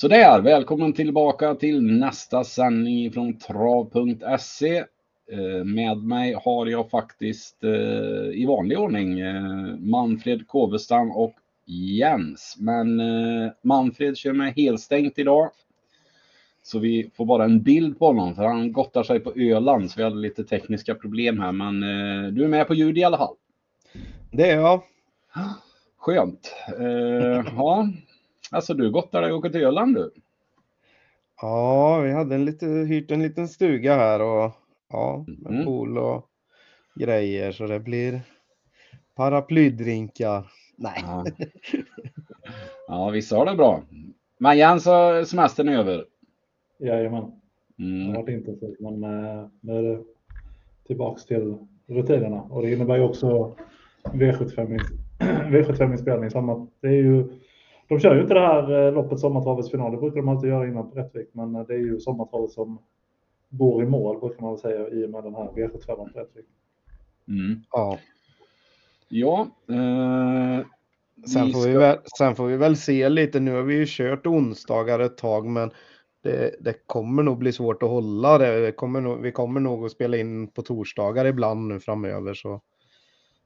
Sådär, välkommen tillbaka till nästa sändning från trav.se. Eh, med mig har jag faktiskt eh, i vanlig ordning eh, Manfred Kåvestam och Jens. Men Manfred kör med helstängt idag. Så vi får bara en bild på honom för han gottar sig på Öland så vi hade lite tekniska problem här. Men du är med på ljud i alla fall. Det är jag. Skönt. ja, Alltså du gottar dig och åker till Öland du? Ja, vi hade en lite, hyrt en liten stuga här och ja, med mm. pool och grejer så det blir paraplydrinkar. Nej. Ja. ja, vissa har det bra. Men Jens, semestern är över? Jajamän. Mm. Det har varit intensivt men eh, nu är det tillbaks till rutinerna och det innebär ju också V75-inspelning. V75 det är ju de kör ju inte det här eh, loppet sommartravets final. Det brukar de alltid göra innan på Rättvik, men eh, det är ju sommartravet som går i mål brukar man väl säga i och med den här V75 på Rättvik. Mm. Ja. Ja. Eh, sen, får ska... vi väl, sen får vi väl se lite. Nu har vi ju kört onsdagar ett tag, men det, det kommer nog bli svårt att hålla det. det kommer nog, vi kommer nog att spela in på torsdagar ibland nu framöver. Så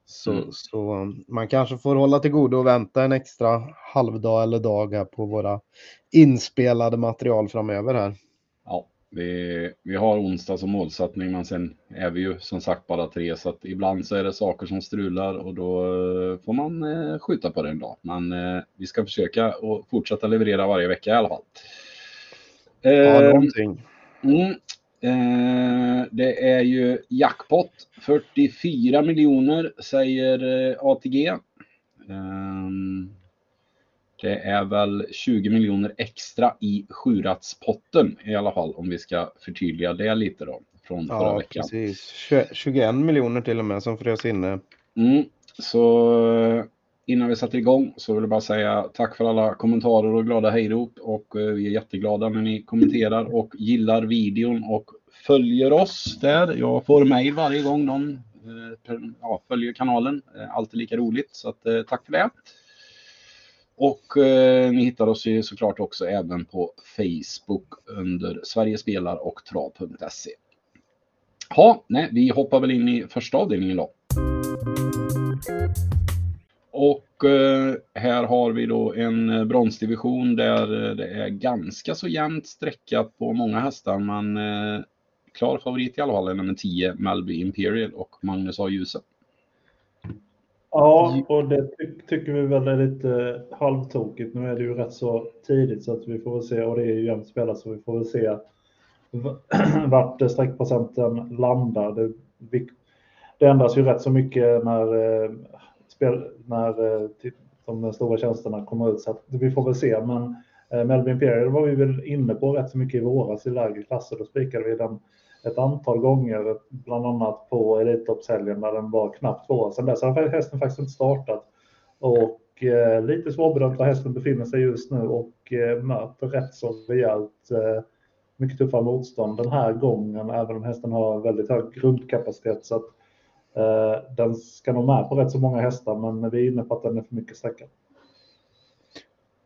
så, mm. så man kanske får hålla till godo och vänta en extra halvdag eller dag här på våra inspelade material framöver här. Ja, vi, vi har onsdag som målsättning men sen är vi ju som sagt bara tre så att ibland så är det saker som strular och då eh, får man eh, skjuta på det en dag. Men eh, vi ska försöka och fortsätta leverera varje vecka i alla fall. Ja, eh, någonting. Mm, det är ju jackpot. 44 miljoner säger eh, ATG. Eh, det är väl 20 miljoner extra i sjuratspotten i alla fall om vi ska förtydliga det lite då från ja, förra veckan. Precis. 21 miljoner till och med som frös inne. Mm, så innan vi sätter igång så vill jag bara säga tack för alla kommentarer och glada hejrop och eh, vi är jätteglada när ni kommenterar och gillar videon och följer oss där. Jag får mejl varje gång någon eh, ja, följer kanalen. Eh, alltid lika roligt så att, tack för det. Och eh, ni hittar oss ju såklart också även på Facebook under Sverige spelar och trav.se. Ja, nej, vi hoppar väl in i första avdelningen då. Och eh, här har vi då en eh, bronsdivision där eh, det är ganska så jämnt sträckat på många hästar. Men eh, klar favorit i alla fall är nummer 10, Melby Imperial och Magnus A. Djuse. Ja, och det ty tycker vi väl är lite halvtokigt. Nu är det ju rätt så tidigt så att vi får väl se, och det är ju jämnt spelat så vi får väl se vart sträckprocenten landar. Det, det ändras ju rätt så mycket när spel, när eh, typ, de stora tjänsterna kommer ut. Så att vi får väl se. Men eh, Melvin Imperial var vi väl inne på rätt så mycket i våras i lägre klasser. Då spikade vi den ett antal gånger, bland annat på Elitloppshelgen när den var knappt två år Sen dess har hästen faktiskt inte startat. Och eh, lite svårbedömt var hästen befinner sig just nu och eh, möter rätt så rejält eh, mycket tuffare motstånd den här gången, även om hästen har väldigt hög grundkapacitet. Så att Eh, Eh, den ska nog med på rätt så många hästar, men vi är inne på att den är för mycket sträckad.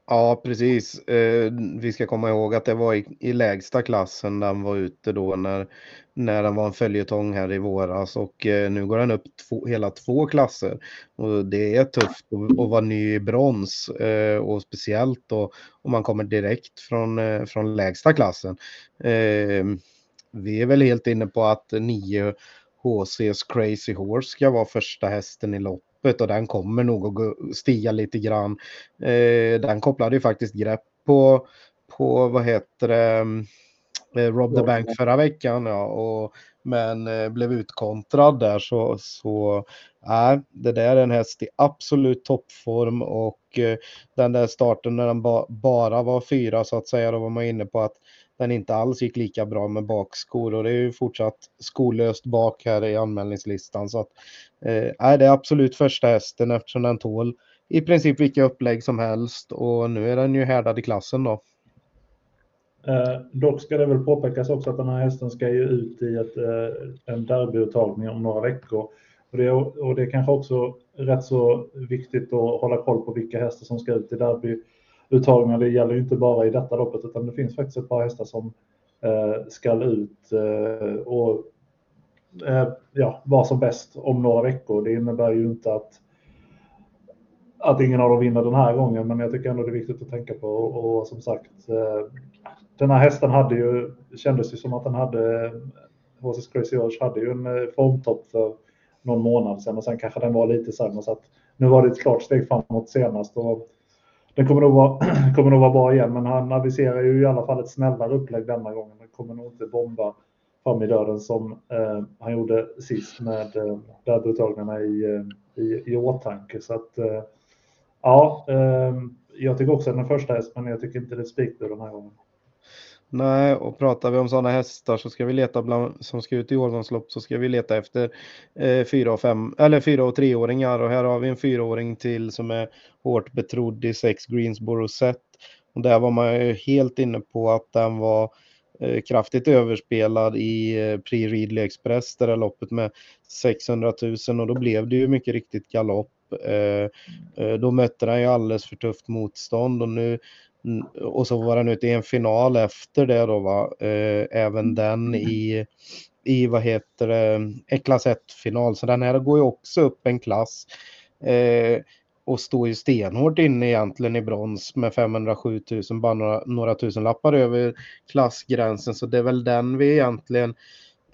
Ja, precis. Eh, vi ska komma ihåg att det var i, i lägsta klassen den var ute då när, när den var en följetong här i våras och eh, nu går den upp två, hela två klasser. Och det är tufft att, att vara ny i brons och speciellt då om man kommer direkt från, från lägsta klassen. Vi är väl helt inne på att nio HCs Crazy Horse ska vara första hästen i loppet och den kommer nog att stiga lite grann. Eh, den kopplade ju faktiskt grepp på, på vad heter det, eh, Rob the Bank förra veckan. Ja, och, men eh, blev utkontrad där så, så nej, det där är en häst i absolut toppform och den där starten när den ba, bara var fyra så att säga, då var man inne på att den inte alls gick lika bra med bakskor och det är ju fortsatt skolöst bak här i anmälningslistan. Så att, eh, det är absolut första hästen eftersom den tål i princip vilka upplägg som helst och nu är den ju härdad i klassen då. Eh, dock ska det väl påpekas också att den här hästen ska ju ut i ett, eh, en derbyuttagning om några veckor. Och det, är, och det är kanske också rätt så viktigt att hålla koll på vilka hästar som ska ut i derby uttagningar. Det gäller ju inte bara i detta loppet utan det finns faktiskt ett par hästar som eh, ska ut eh, och eh, ja, vara som bäst om några veckor. Det innebär ju inte att att ingen av dem vinner den här gången, men jag tycker ändå det är viktigt att tänka på. Och, och som sagt, eh, den här hästen hade ju, kändes ju som att den hade, HC Crazy George hade ju en eh, formtopp för någon månad sedan och sen kanske den var lite sämre. Så att nu var det ett klart steg framåt senast. Och den kommer nog, vara, kommer nog vara bra igen, men han aviserar ju i alla fall ett snällare upplägg denna gången. Han kommer nog inte bomba fram i döden som eh, han gjorde sist med eh, derbyuttagningarna i, eh, i, i åtanke. Så att, eh, ja, eh, jag tycker också att den första häst, men jag tycker inte det är spikbud den här gången. Nej, och pratar vi om sådana hästar så ska vi leta bland, som ska ut i årgångslopp så ska vi leta efter eh, fyra och fem eller fyra och treåringar och här har vi en fyraåring till som är hårt betrodd i sex Greensboro set. Och där var man ju helt inne på att den var eh, kraftigt överspelad i eh, Prix Ridley Express, det där loppet med 600 000 och då blev det ju mycket riktigt galopp. Eh, eh, då mötte den ju alldeles för tufft motstånd och nu Mm, och så var den ute i en final efter det då va, eh, även mm. den i, i vad heter det, en klass 1-final. Så den här går ju också upp en klass. Eh, och står ju stenhårt inne egentligen i brons med 507 000, bara några, några tusen lappar över klassgränsen. Så det är väl den vi egentligen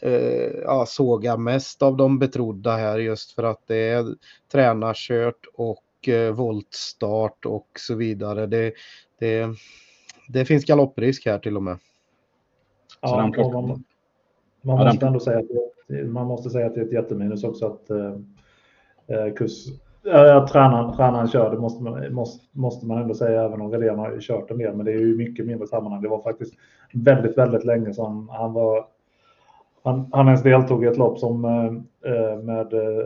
eh, ja, sågar mest av de betrodda här just för att det är tränarkört och eh, voltstart och så vidare. Det, det, det finns galopprisk här till och med. Ja, man, man, man ja, måste ändå säga att det, man måste säga att det är ett jätteminus också att eh, eh kurs, äh, tränaren, tränaren kör, det måste man, måste, måste man ändå säga även om Redén har kört en del, men det är ju mycket mindre sammanhang. Det var faktiskt väldigt, väldigt länge sedan han var han, han ens deltog i ett lopp som eh, eh med eh,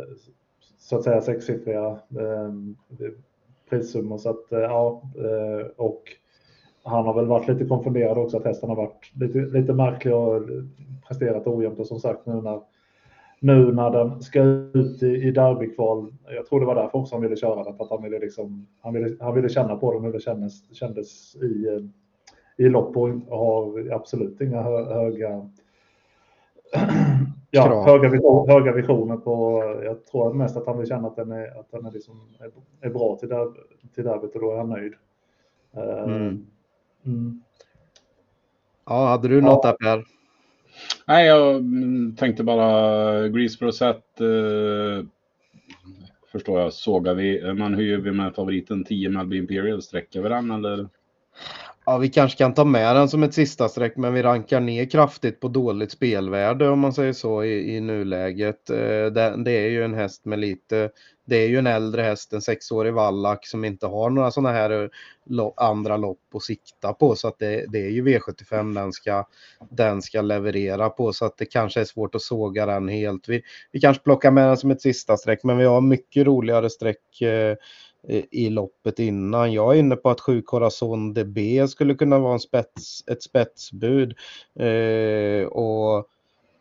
så att säga sexsiffriga ehm, prissummor. Så att, eh, ja, eh, och han har väl varit lite konfunderad också att hästen har varit lite, lite märklig och presterat ojämnt och som sagt nu när, nu när den ska ut i, i derbykval, jag tror det var därför också han ville köra den, för att han ville, liksom, han ville, han ville känna på den hur det kändes, kändes i, eh, i lopp och har absolut inga hö, höga ja, höga, höga visioner på, jag tror mest att han vill känna att den är, att den är, liksom, är, är bra till, där, till derbyt och då är han nöjd. Eh, mm. Mm. Ja, hade du något där Per? Nej, jag tänkte bara Greaseboro set eh, förstår jag, sågar vi. Men hur gör vi med favoriten 10 Melby Imperial? Sträcker vi den eller? Ja, vi kanske kan ta med den som ett sista streck, men vi rankar ner kraftigt på dåligt spelvärde om man säger så i, i nuläget. Eh, det, det, är ju en häst med lite, det är ju en äldre häst, en sexårig vallack som inte har några sådana här eh, andra lopp att sikta på, så att det, det, är ju V75 den ska, den ska leverera på, så att det kanske är svårt att såga den helt. Vi, vi kanske plockar med den som ett sista streck, men vi har mycket roligare streck eh, Eh, i loppet innan. Jag är inne på att 7 Corazon DB skulle kunna vara en spets, ett spetsbud. Eh, och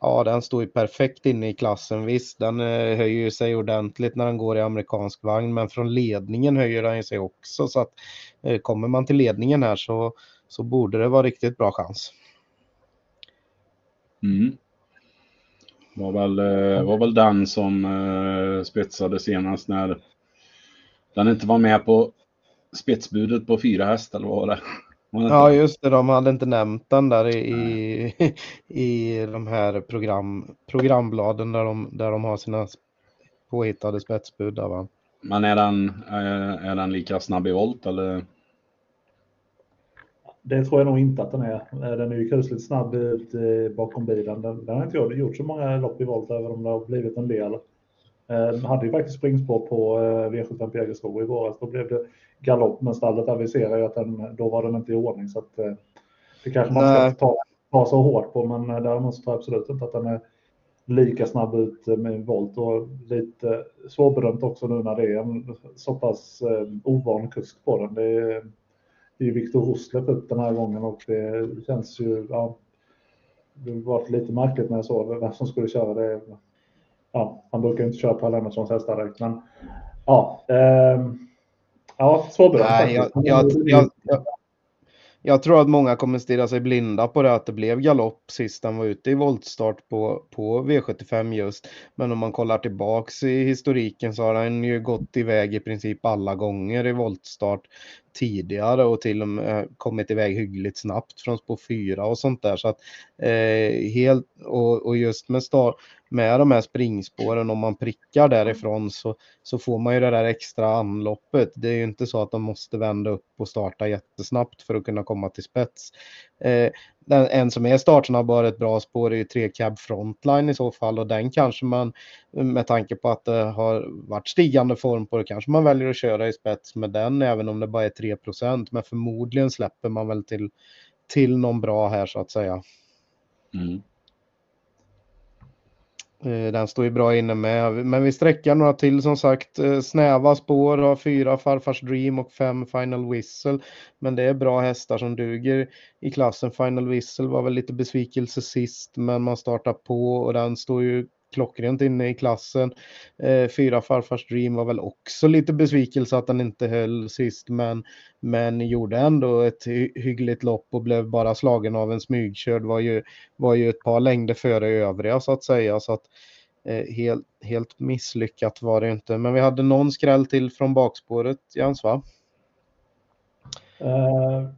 ja, den står ju perfekt inne i klassen. Visst, den eh, höjer sig ordentligt när den går i amerikansk vagn, men från ledningen höjer den sig också. Så att eh, kommer man till ledningen här så, så borde det vara riktigt bra chans. Mm. Var väl, eh, var väl den som eh, spetsade senast när den inte var med på spetsbudet på fyra häst eller vad var det? Ja just det, de hade inte nämnt den där i, i, i de här program, programbladen där de, där de har sina påhittade spetsbud. Där, va? Men är den, är den lika snabb i volt eller? Det tror jag nog inte att den är. Den är ju kusligt snabb ut bakom bilen. Den, den har inte gjort så många lopp i volt även om det har blivit en del. Eh, hade ju faktiskt springspår på eh, V75 på Jägersro i våras. Då blev det galopp, men stallet aviserar ju att den, då var den inte i ordning. Så att, eh, det kanske man ska ta, ta så hårt på, men däremot så tror jag absolut inte att den är lika snabb ut med volt och lite svårbedömt också nu när det är en så pass ovan kusk på den. Det är, det är Viktor Roslev upp den här gången och det känns ju, ja, det var lite märkligt när jag såg vem som skulle köra det ja, han brukar inte köra på Lennartssons hästar direkt, men ja. Eh, Ja, svårbedömt Nej, jag, jag, jag, jag, jag tror att många kommer stirra sig blinda på det att det blev galopp sist han var ute i voltstart på, på V75 just. Men om man kollar tillbaks i historiken så har han ju gått iväg i princip alla gånger i voltstart tidigare och till och med kommit iväg hyggligt snabbt från spår 4 och sånt där. Så att, eh, helt, och, och just med, start, med de här springspåren, om man prickar därifrån så, så får man ju det där extra anloppet. Det är ju inte så att de måste vända upp och starta jättesnabbt för att kunna komma till spets. Eh, den, en som är startsnabb har ett bra spår är ju 3 cab frontline i så fall och den kanske man med tanke på att det har varit stigande form på det kanske man väljer att köra i spets med den även om det bara är 3% men förmodligen släpper man väl till, till någon bra här så att säga. Mm. Eh, den står ju bra inne med, men vi sträcker några till som sagt. Eh, snäva spår har fyra Farfars Dream och fem Final Whistle. Men det är bra hästar som duger i klassen. Final Whistle var väl lite besvikelse sist, men man startar på och den står ju klockrent inne i klassen. Eh, fyra Farfars Dream var väl också lite besvikelse att den inte höll sist, men, men gjorde ändå ett hy hyggligt lopp och blev bara slagen av en smygkörd. Var ju, var ju ett par längder före övriga så att säga. Så att, eh, helt, helt misslyckat var det inte. Men vi hade någon skräll till från bakspåret, Jens va? Uh,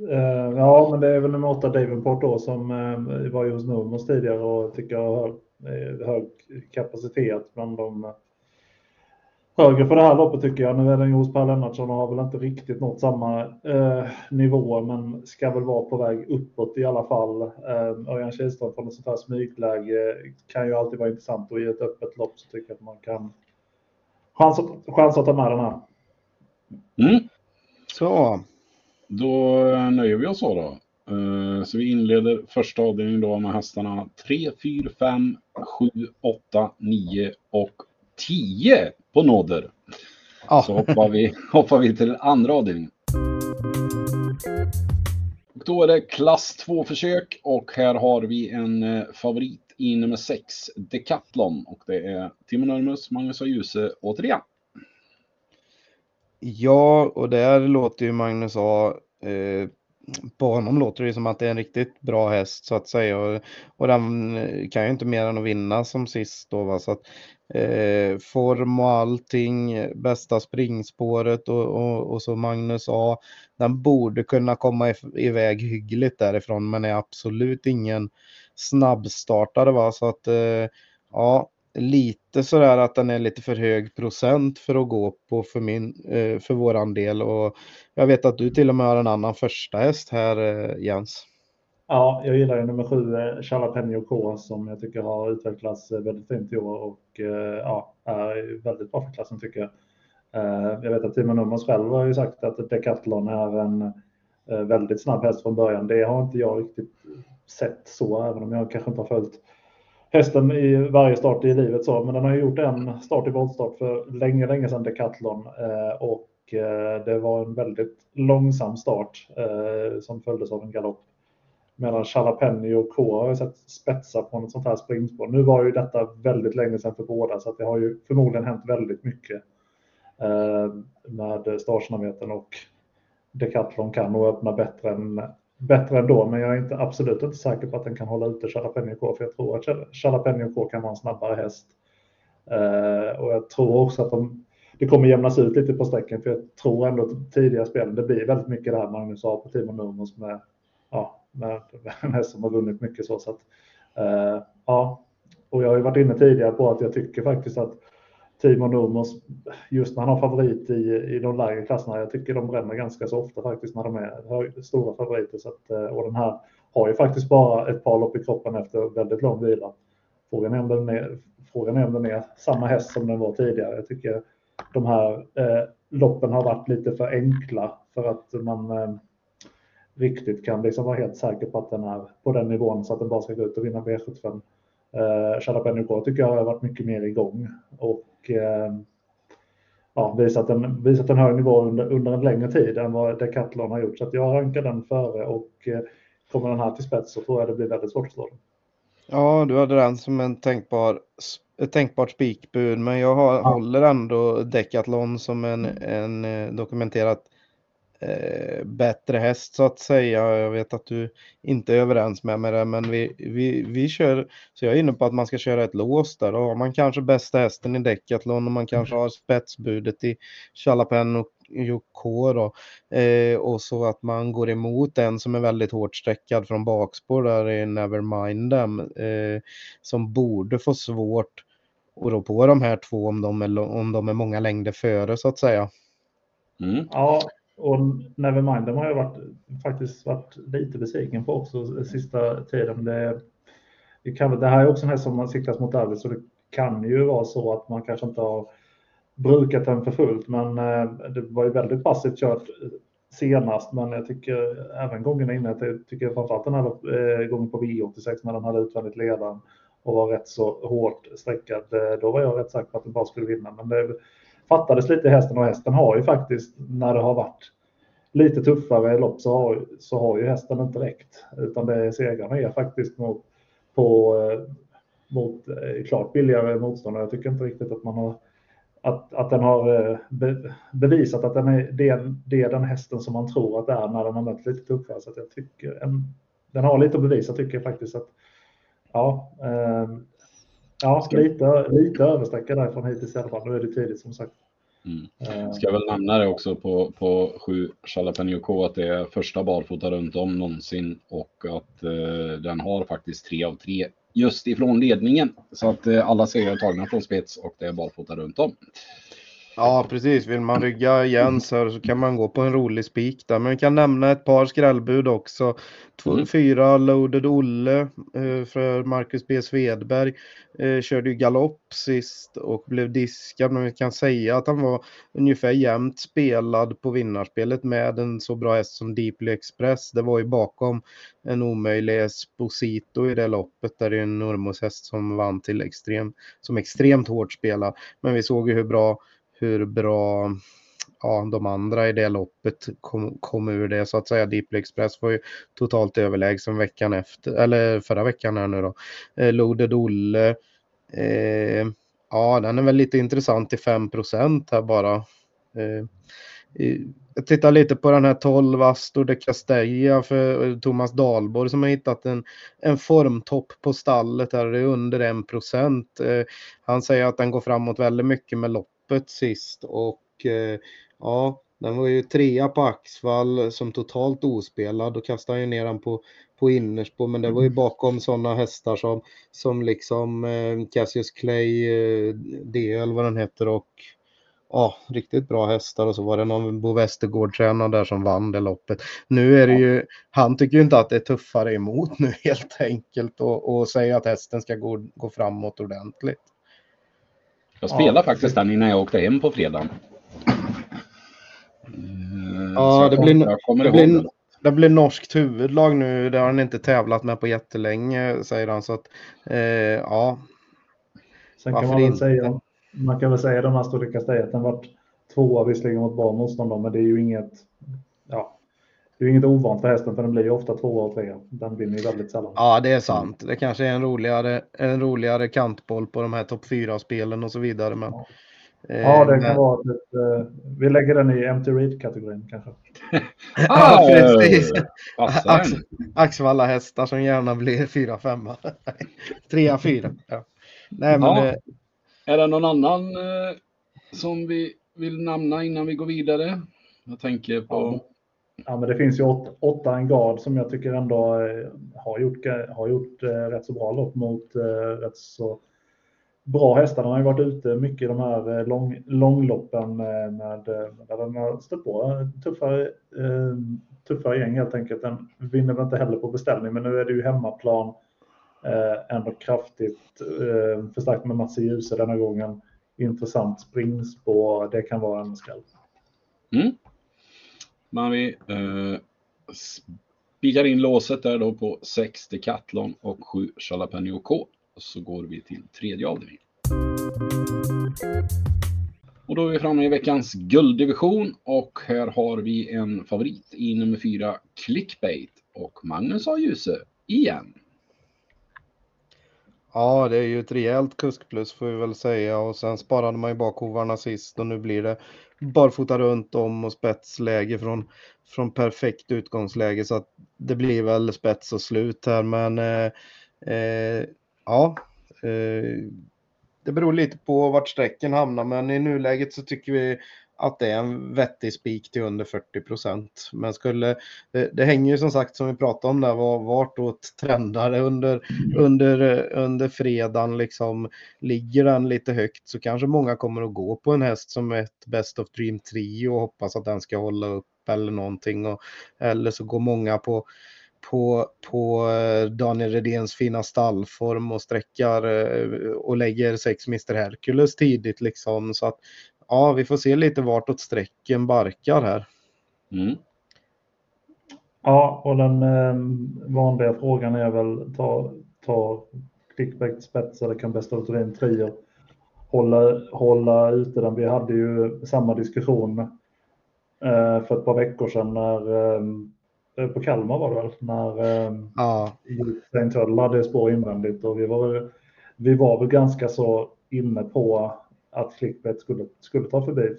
Uh, ja, men det är väl nummer åtta Davenport då som uh, var ju hos Numos tidigare och tycker jag har uh, hög kapacitet bland de högre för det här loppet tycker jag. Nu är den ju hos Per Lennartsson och har väl inte riktigt nått samma uh, nivå men ska väl vara på väg uppåt i alla fall. Uh, Örjan Kihlström från ett sånt här smygläge kan ju alltid vara intressant och i ett öppet lopp så tycker jag att man kan chansa, chansa att ta med den här. Mm. Så. Då nöjer vi oss så då. Eh, så vi inleder första avdelningen då med hästarna 3, 4, 5, 7, 8, 9 och 10 på nåder. Ja. Så hoppar vi, hoppar vi till andra avdelningen. Och då är det klass 2-försök och här har vi en eh, favorit i nummer 6, Decathlon. Och det är Timo Nurmus, Magnus och Djuse återigen. Ja, och där låter ju Magnus A. Eh, på honom låter det som att det är en riktigt bra häst så att säga. Och, och den eh, kan ju inte mer än att vinna som sist då. Va? Så att, eh, form och allting, bästa springspåret och, och, och, så Magnus A. Den borde kunna komma iväg hyggligt därifrån men är absolut ingen snabbstartare. Va? Så att eh, ja, lite sådär att den är lite för hög procent för att gå på för, min, eh, för våran del. Och jag vet att du till och med har en annan första häst här eh, Jens. Ja, jag gillar ju nummer sju, eh, K, som jag tycker har utvecklats eh, väldigt fint i år och ja, är väldigt bra för klassen tycker jag. Jag vet att Timo Nummers själv har ju sagt att Decathlon är en väldigt snabb häst från början. Det har inte jag riktigt sett så, även om jag kanske inte har följt hästen i varje start i livet så, men den har gjort en start i voltstart för länge, länge sedan Decathlon eh, och eh, det var en väldigt långsam start eh, som följdes av en galopp. Medan Jalapeno och K har jag sett spetsa på något sånt här springspår. Nu var ju detta väldigt länge sedan för båda så att det har ju förmodligen hänt väldigt mycket eh, med startsnabbheten och Decathlon kan nog öppna bättre än bättre ändå, men jag är inte, absolut inte säker på att den kan hålla ute Jalapeno K, för jag tror att Jalapeno K kan vara en snabbare häst. Eh, och jag tror också att de, det kommer jämnas ut lite på sträckan, för jag tror ändå att tidiga spelen, det blir väldigt mycket det här Magnus har på Timo Nurmos med, ja, med en häst som har vunnit mycket så. så att, eh, ja, och jag har ju varit inne tidigare på att jag tycker faktiskt att Timo Nurmos, just när han har favorit i, i de lägre klasserna, jag tycker de bränner ganska så ofta faktiskt när de är stora favoriter. Så att, eh, och den här har ju faktiskt bara ett par lopp i kroppen efter väldigt lång vila. Frågan är om den är, frågan är, om den är samma häst som den var tidigare. Jag tycker de här eh, loppen har varit lite för enkla för att man eh, riktigt kan liksom vara helt säker på att den är på den nivån så att den bara ska gå ut och vinna V75. Eh, Jalapeno tycker jag har varit mycket mer igång och Eh, ja, visat, en, visat en hög nivå under, under en längre tid än vad Decathlon har gjort. Så att jag rankar den före och eh, kommer den här till spets så tror jag det blir väldigt svårt att slå den. Ja, du hade den som en tänkbar ett tänkbart spikbud, men jag har, ja. håller ändå Decathlon som en, en eh, dokumenterat eh, bättre häst så att säga. Jag vet att du inte är överens med mig där, men vi, vi, vi kör, så jag är inne på att man ska köra ett lås där. Då har man kanske bästa hästen i Decathlon och man kanske har spetsbudet i Chalapen och Joko då. Eh, och så att man går emot den som är väldigt hårt sträckad från bakspår där i Nevermind Them. Eh, som borde få svårt att rå på de här två om de är, om de är många längder före så att säga. Mm. Ja, och Nevermind de har jag varit, faktiskt varit lite besviken på också sista tiden. Det, det, kan, det här är också en häst som man siktas mot Arvid. så det kan ju vara så att man kanske inte har brukat den för fullt, men eh, det var ju väldigt passivt kört eh, senast, men jag tycker även gången innan, jag tycker framförallt den här eh, gången på V86 när den hade utvändigt ledaren och var rätt så hårt sträckad, då var jag rätt säker på att den bara skulle vinna, men det fattades lite i hästen och hästen har ju faktiskt, när det har varit lite tuffare lopp så har, så har ju hästen inte räckt, utan det segrarna är faktiskt mot, på, eh, mot eh, klart billigare motståndare. Jag tycker inte riktigt att man har att, att den har eh, be, bevisat att den är, det, det är den hästen som man tror att det är när den har mött lite tuffare. Så jag tycker en, den har lite att bevisa tycker jag faktiskt att ja, eh, ja lite, lite översträcka därifrån hittills i alla fall. Nu är det tidigt som sagt. Mm. Eh. Ska väl nämna det också på, på 7 Jalapeno K att det är första barfota runt om någonsin och att eh, den har faktiskt tre av tre just ifrån ledningen. Så att eh, alla segrar är tagna från spets och det är barfota runt om. Ja, precis. Vill man rygga igen så, så kan man gå på en rolig spik där. Men vi kan nämna ett par skrällbud också. Två, mm. Fyra Loaded Olle eh, för Marcus B. Svedberg. Eh, körde ju galopp sist och blev diskad. Men vi kan säga att han var ungefär jämnt spelad på vinnarspelet med en så bra häst som Deeply Express. Det var ju bakom en omöjlig Esposito i det loppet. Där det är en Normos häst som vann till extrem, som extremt hårt spelad. Men vi såg ju hur bra hur bra ja, de andra i det loppet kom, kom ur det så att säga. Deeply Express var ju totalt överlägsen veckan efter, eller förra veckan här nu då. Eh, Loaded Olle. Eh, ja, den är väl lite intressant till 5 här bara. Eh, jag tittar lite på den här 12 Astor de Castella för eh, Thomas Dahlborg som har hittat en, en formtopp på stallet här. Det är under 1 procent. Eh, han säger att den går framåt väldigt mycket med lopp loppet sist och eh, ja, den var ju trea på Axvall som totalt ospelad. Då kastade han ju ner den på, på innerspår. Men det var ju mm. bakom sådana hästar som, som liksom eh, Cassius Clay, eh, DL vad den heter och ja, riktigt bra hästar och så var det någon Bo Westergård-tränare där som vann det loppet. Nu är det ju, han tycker ju inte att det är tuffare emot nu helt enkelt och, och säger att hästen ska gå, gå framåt ordentligt. Jag spelade ja. faktiskt den innan jag åkte hem på fredagen. Ja, det, blir, det, blir, det blir norskt huvudlag nu. Det har han inte tävlat med på jättelänge, säger han. Så att, eh, ja. Sen kan man väl säga, man kan väl säga de här stora kastejen varit tvåa visserligen mot bra motstånd, men det är ju inget, det är inget ovant för hästen för den blir ju ofta tvåa och trea. Den vinner ju väldigt sällan. Ja, det är sant. Det kanske är en roligare, en roligare kantboll på de här topp 4-spelen och så vidare. Men, ja. Eh, ja, det kan vara ett, eh, vi lägger den i empty read-kategorin kanske. ja, precis. Ax, Axvalla hästar som gärna blir 4-5. 3-4. Ja. Nej, men, ja. det... Är det någon annan eh, som vi vill nämna innan vi går vidare? Jag tänker på... Ja. Men det finns ju åt, åtta Engard som jag tycker ändå eh, har gjort, har gjort eh, rätt så bra lopp mot eh, rätt så bra hästar. Den har ju varit ute mycket i de här eh, lång, långloppen eh, med, där den har stött på tuffare, tuffare gäng helt enkelt. Den vinner väl inte heller på beställning, men nu är det ju hemmaplan. Ändå kraftigt förstärkt med Mats Djuse denna gången. Intressant springspår. Det kan vara en skall. Mm. Men vi eh, spikar in låset där då på 6 Decathlon och 7 Jalapeno K. Så går vi till tredje avdelningen. Och då är vi framme i veckans gulddivision och här har vi en favorit i nummer 4 Clickbait och Magnus A. Djuse igen. Ja, det är ju ett rejält kuskplus får vi väl säga och sen sparade man ju bakhovarna sist och nu blir det barfota runt om och spetsläge från, från perfekt utgångsläge så att det blir väl spets och slut här men eh, eh, ja, eh, det beror lite på vart sträcken hamnar men i nuläget så tycker vi att det är en vettig spik till under 40 procent. Men skulle, det, det, hänger ju som sagt som vi pratade om där, var, vartåt trendar det under, under, under fredagen liksom. Ligger den lite högt så kanske många kommer att gå på en häst som ett Best of Dream Trio och hoppas att den ska hålla upp eller någonting. Och, eller så går många på på, på eh, Daniel Redéns fina stallform och sträckar eh, och lägger sex Mr Hercules tidigt liksom. Så att ja, vi får se lite vartåt sträcken barkar här. Mm. Ja, och den eh, vanliga frågan är väl ta, ta clickbait spets eller kan bästa av en trio hålla, hålla ute den. Vi hade ju samma diskussion eh, för ett par veckor sedan när eh, på Kalmar var det väl, när eh, ja. St. hade spår invändigt och vi var, vi var väl ganska så inne på att clickbait skulle, skulle ta förbi.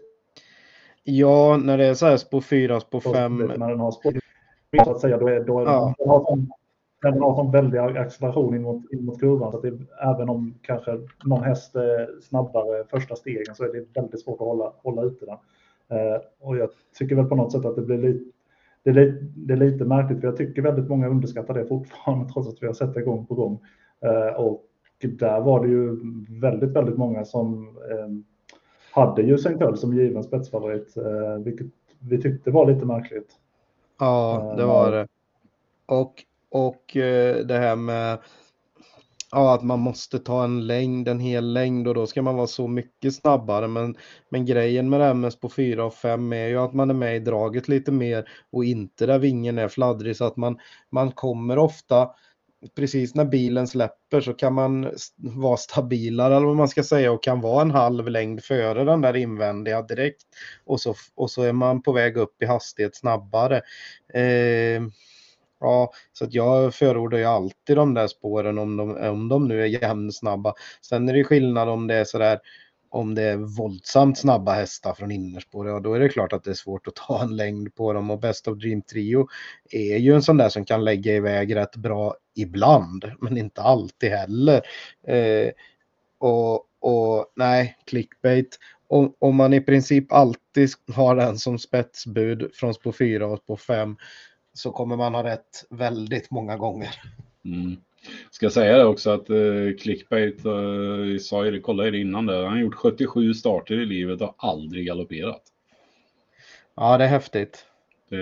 Ja, när det är så här spår 4, spår 5. När den har spår så att säga, då är, då är ja. den, har sån, den har sån väldig acceleration in mot, in mot kurvan. Så att det, även om kanske någon häst är snabbare första stegen så är det väldigt svårt att hålla, hålla ute den. Eh, och jag tycker väl på något sätt att det blir lite det är, lite, det är lite märkligt, för jag tycker väldigt många underskattar det fortfarande, trots att vi har sett det gång på gång. Eh, och där var det ju väldigt, väldigt många som eh, hade ju St. som given spetsfavorit, eh, vilket vi tyckte var lite märkligt. Ja, det var det. Och, och eh, det här med ja, att man måste ta en längd, en hel längd och då ska man vara så mycket snabbare. Men, men grejen med MS på 4 och 5 är ju att man är med i draget lite mer och inte där vingen är fladdrig så att man, man kommer ofta precis när bilen släpper så kan man vara stabilare eller vad man ska säga och kan vara en halv längd före den där invändiga direkt och så, och så är man på väg upp i hastighet snabbare. Eh, ja, så att jag förordar ju alltid de där spåren om de, om de nu är jämnsnabba. Sen är det skillnad om det är sådär om det är våldsamt snabba hästar från innerspår, ja då är det klart att det är svårt att ta en längd på dem. Och Best of Dream Trio är ju en sån där som kan lägga iväg rätt bra ibland, men inte alltid heller. Eh, och, och nej, clickbait. Om, om man i princip alltid har den som spetsbud från spår 4 och spår 5 så kommer man ha rätt väldigt många gånger. Mm. Ska säga det också att eh, Clickbait, eh, sa ju det, kollade det innan där, han har gjort 77 starter i livet och aldrig galopperat. Ja, det är häftigt. Det,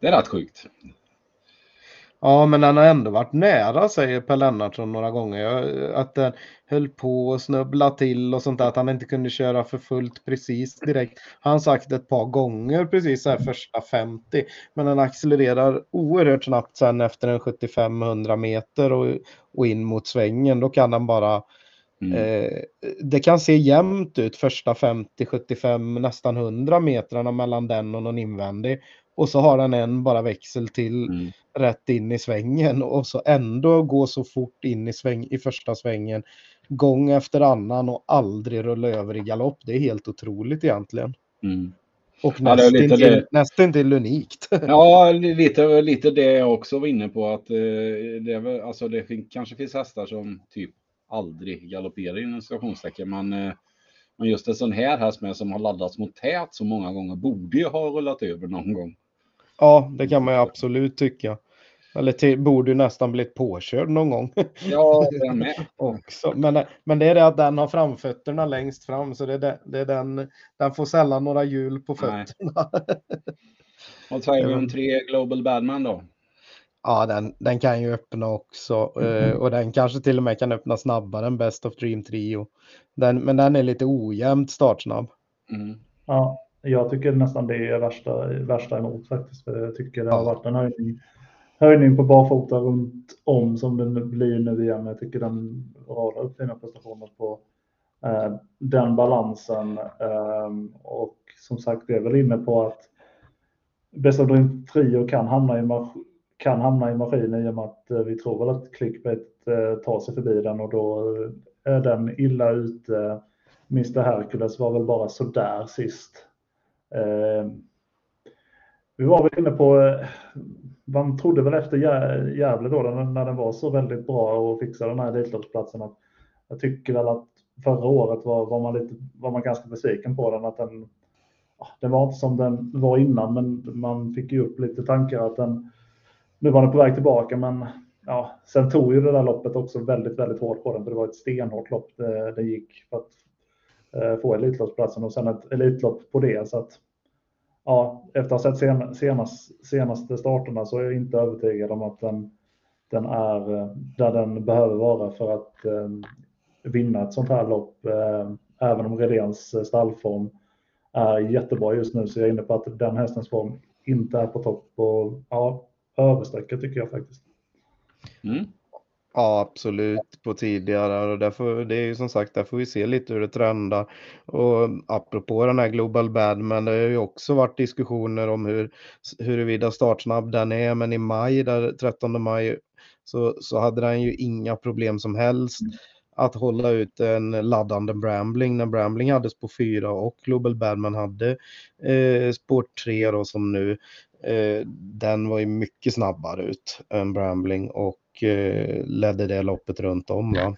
det är rätt sjukt. Ja, men den har ändå varit nära, säger Per Lennartsson några gånger. Att den höll på att snubbla till och sånt där. Att han inte kunde köra för fullt precis direkt. Han sagt ett par gånger precis så här första 50. Men den accelererar oerhört snabbt sen efter en 75-100 meter och, och in mot svängen. Då kan den bara Mm. Eh, det kan se jämnt ut första 50, 75, nästan 100 metrarna mellan den och någon invändig. Och så har han en bara växel till mm. rätt in i svängen och så ändå gå så fort in i, sväng, i första svängen gång efter annan och aldrig rulla över i galopp. Det är helt otroligt egentligen. Mm. Och ja, nästintill nästan till unikt. ja, lite, lite det jag också var inne på. att eh, det, är, alltså, det kanske finns hästar som typ aldrig galopperar inom stationstecken. Men, eh, men just en sån här häst med som har laddats mot tät så många gånger borde ju ha rullat över någon gång. Ja, det kan man ju absolut tycka. Eller till, borde ju nästan blivit påkörd någon gång. Ja, jag med. Också. Men, men det är det att den har framfötterna längst fram så det är, det, det är den, den får sällan några hjul på fötterna. Vi om tre Global Badman då? Ja, den, den kan ju öppna också mm. och den kanske till och med kan öppna snabbare än Best of Dream Trio. Den, men den är lite ojämnt startsnabb. Mm. Ja, jag tycker nästan det är värsta, värsta emot faktiskt. För jag tycker det har varit en höjning, höjning på barfota runt om som den blir nu igen. Jag tycker den radar upp fina prestationer på eh, den balansen. Eh, och som sagt, vi är väl inne på att Best of Dream Trio kan hamna i kan hamna i maskinen i och med att eh, vi tror väl att clickbait tar sig förbi den och då är den illa ute. Mr Hercules var väl bara sådär sist. Ehm, vi var väl inne på, man trodde väl efter Gävle då när den var så väldigt bra och fixade den här Elitloppsplatsen att jag tycker väl att förra året var, var, man, lite, var man ganska besviken på den. Att den, den var inte som den var innan, men man fick ju upp lite tankar att den, nu var den på väg tillbaka, men ja, sen tog ju det där loppet också väldigt, väldigt hårt på den, för det var ett stenhårt lopp det, det gick för att Eh, få Elitloppsplatsen och sen ett Elitlopp på det. Så att, ja, efter att ha sett sen, senast, senaste starterna så är jag inte övertygad om att den, den är eh, där den behöver vara för att eh, vinna ett sånt här lopp. Eh, även om Redéns eh, stallform är jättebra just nu så jag är inne på att den hästens form inte är på topp och ja, översträcka tycker jag faktiskt. Mm. Ja, absolut på tidigare och därför, det är ju som sagt, där får vi se lite hur det trendar. Och apropå den här Global Badman, det har ju också varit diskussioner om hur, huruvida startsnabb den är, men i maj, där 13 maj, så, så hade den ju inga problem som helst att hålla ut en laddande Brambling när Brambling hade spår 4 och Global Badman hade eh, spår 3 då som nu. Eh, den var ju mycket snabbare ut än Brambling och Eh, ledde det loppet runt om. Va?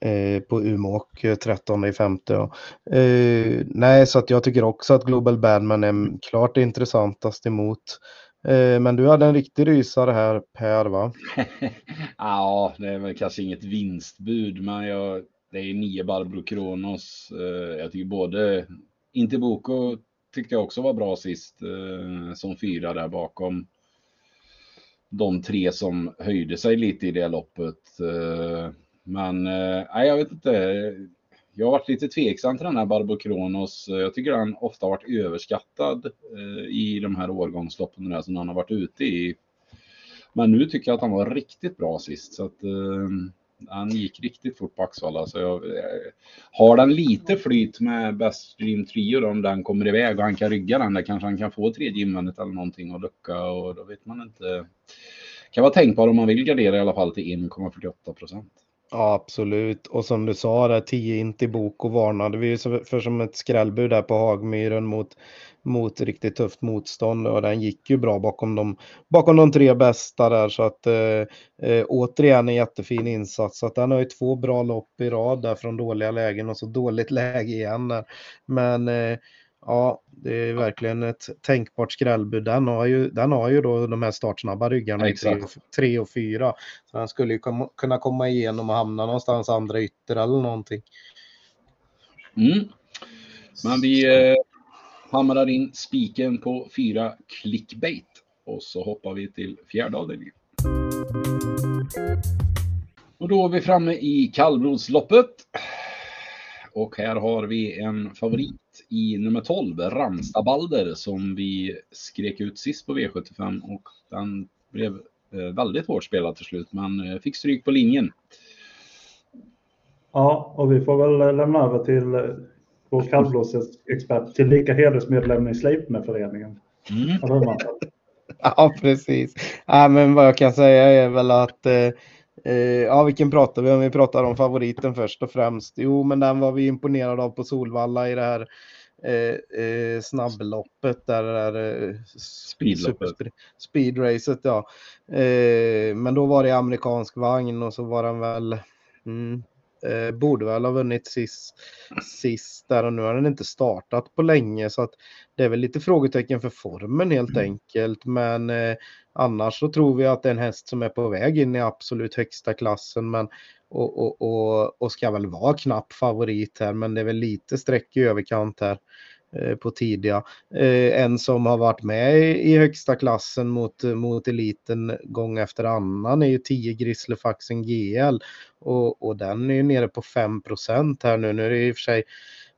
Eh, på Umeåk 13 eh, i femte. Ja. Eh, nej, så att jag tycker också att Global Badman är klart intressantast emot. Eh, men du hade en riktig rysare här Per va? ja, det är väl kanske inget vinstbud, men jag, det är nio Barbro Kronos. Eh, jag tycker både Intiboko tyckte jag också var bra sist som fyra där bakom de tre som höjde sig lite i det loppet. Eh, men eh, nej, jag vet inte jag har varit lite tveksam till den här Barbo Kronos. Eh, jag tycker han ofta har varit överskattad i de här årgångsloppen som han har varit ute i. Men nu tycker jag att han var riktigt bra sist. Så att, han gick riktigt fort på Axvalla. Så jag, eh, har den lite flyt med Best Dream Trio då, om den kommer iväg och han kan rygga den där kanske han kan få tredje invändigt eller någonting och lucka och då vet man inte. Kan vara tänkbar om man vill gardera i alla fall till 1,48 procent. Ja, absolut. Och som du sa, där 10 in till bok och varnade vi för som ett skrällbud där på Hagmyren mot, mot riktigt tufft motstånd och den gick ju bra bakom de, bakom de tre bästa där så att eh, eh återigen en jättefin insats. Så att den har ju två bra lopp i rad där från dåliga lägen och så dåligt läge igen där. Men eh, Ja, det är verkligen ett tänkbart skrällbud. Den har ju, den har ju då de här startsnabba ryggarna i 3 och 4. Så den skulle ju kom, kunna komma igenom och hamna någonstans andra ytter eller någonting. Mm. Men vi eh, hamrar in spiken på fyra clickbait och så hoppar vi till fjärde avdelningen. Och då är vi framme i kallblodsloppet. Och här har vi en favorit i nummer 12, Ramsta Balder, som vi skrek ut sist på V75 och den blev eh, väldigt hårt spelad till slut, men eh, fick stryk på linjen. Ja, och vi får väl lämna över till eh, vår kallblåsexpert, tillika hedersmedlem i Sleipner-föreningen. Mm. Ja, precis. Ja, men vad jag kan säga är väl att eh, ja, vilken pratar vi om? Vi pratar om favoriten först och främst. Jo, men den var vi imponerade av på Solvalla i det här eh, eh, snabbloppet där det där eh, speedloppet. Speedracet ja. Eh, men då var det amerikansk vagn och så var den väl mm, eh, borde väl ha vunnit sist, sist där och nu har den inte startat på länge så att det är väl lite frågetecken för formen helt mm. enkelt men eh, annars så tror vi att det är en häst som är på väg in i absolut högsta klassen men och, och, och, och ska väl vara knapp favorit här, men det är väl lite streck i överkant här Eh, på tidiga. Eh, en som har varit med i högsta klassen mot, mot eliten gång efter annan är ju 10 Grizzlyfaxen GL och, och den är ju nere på 5% här nu. Nu är det i och för sig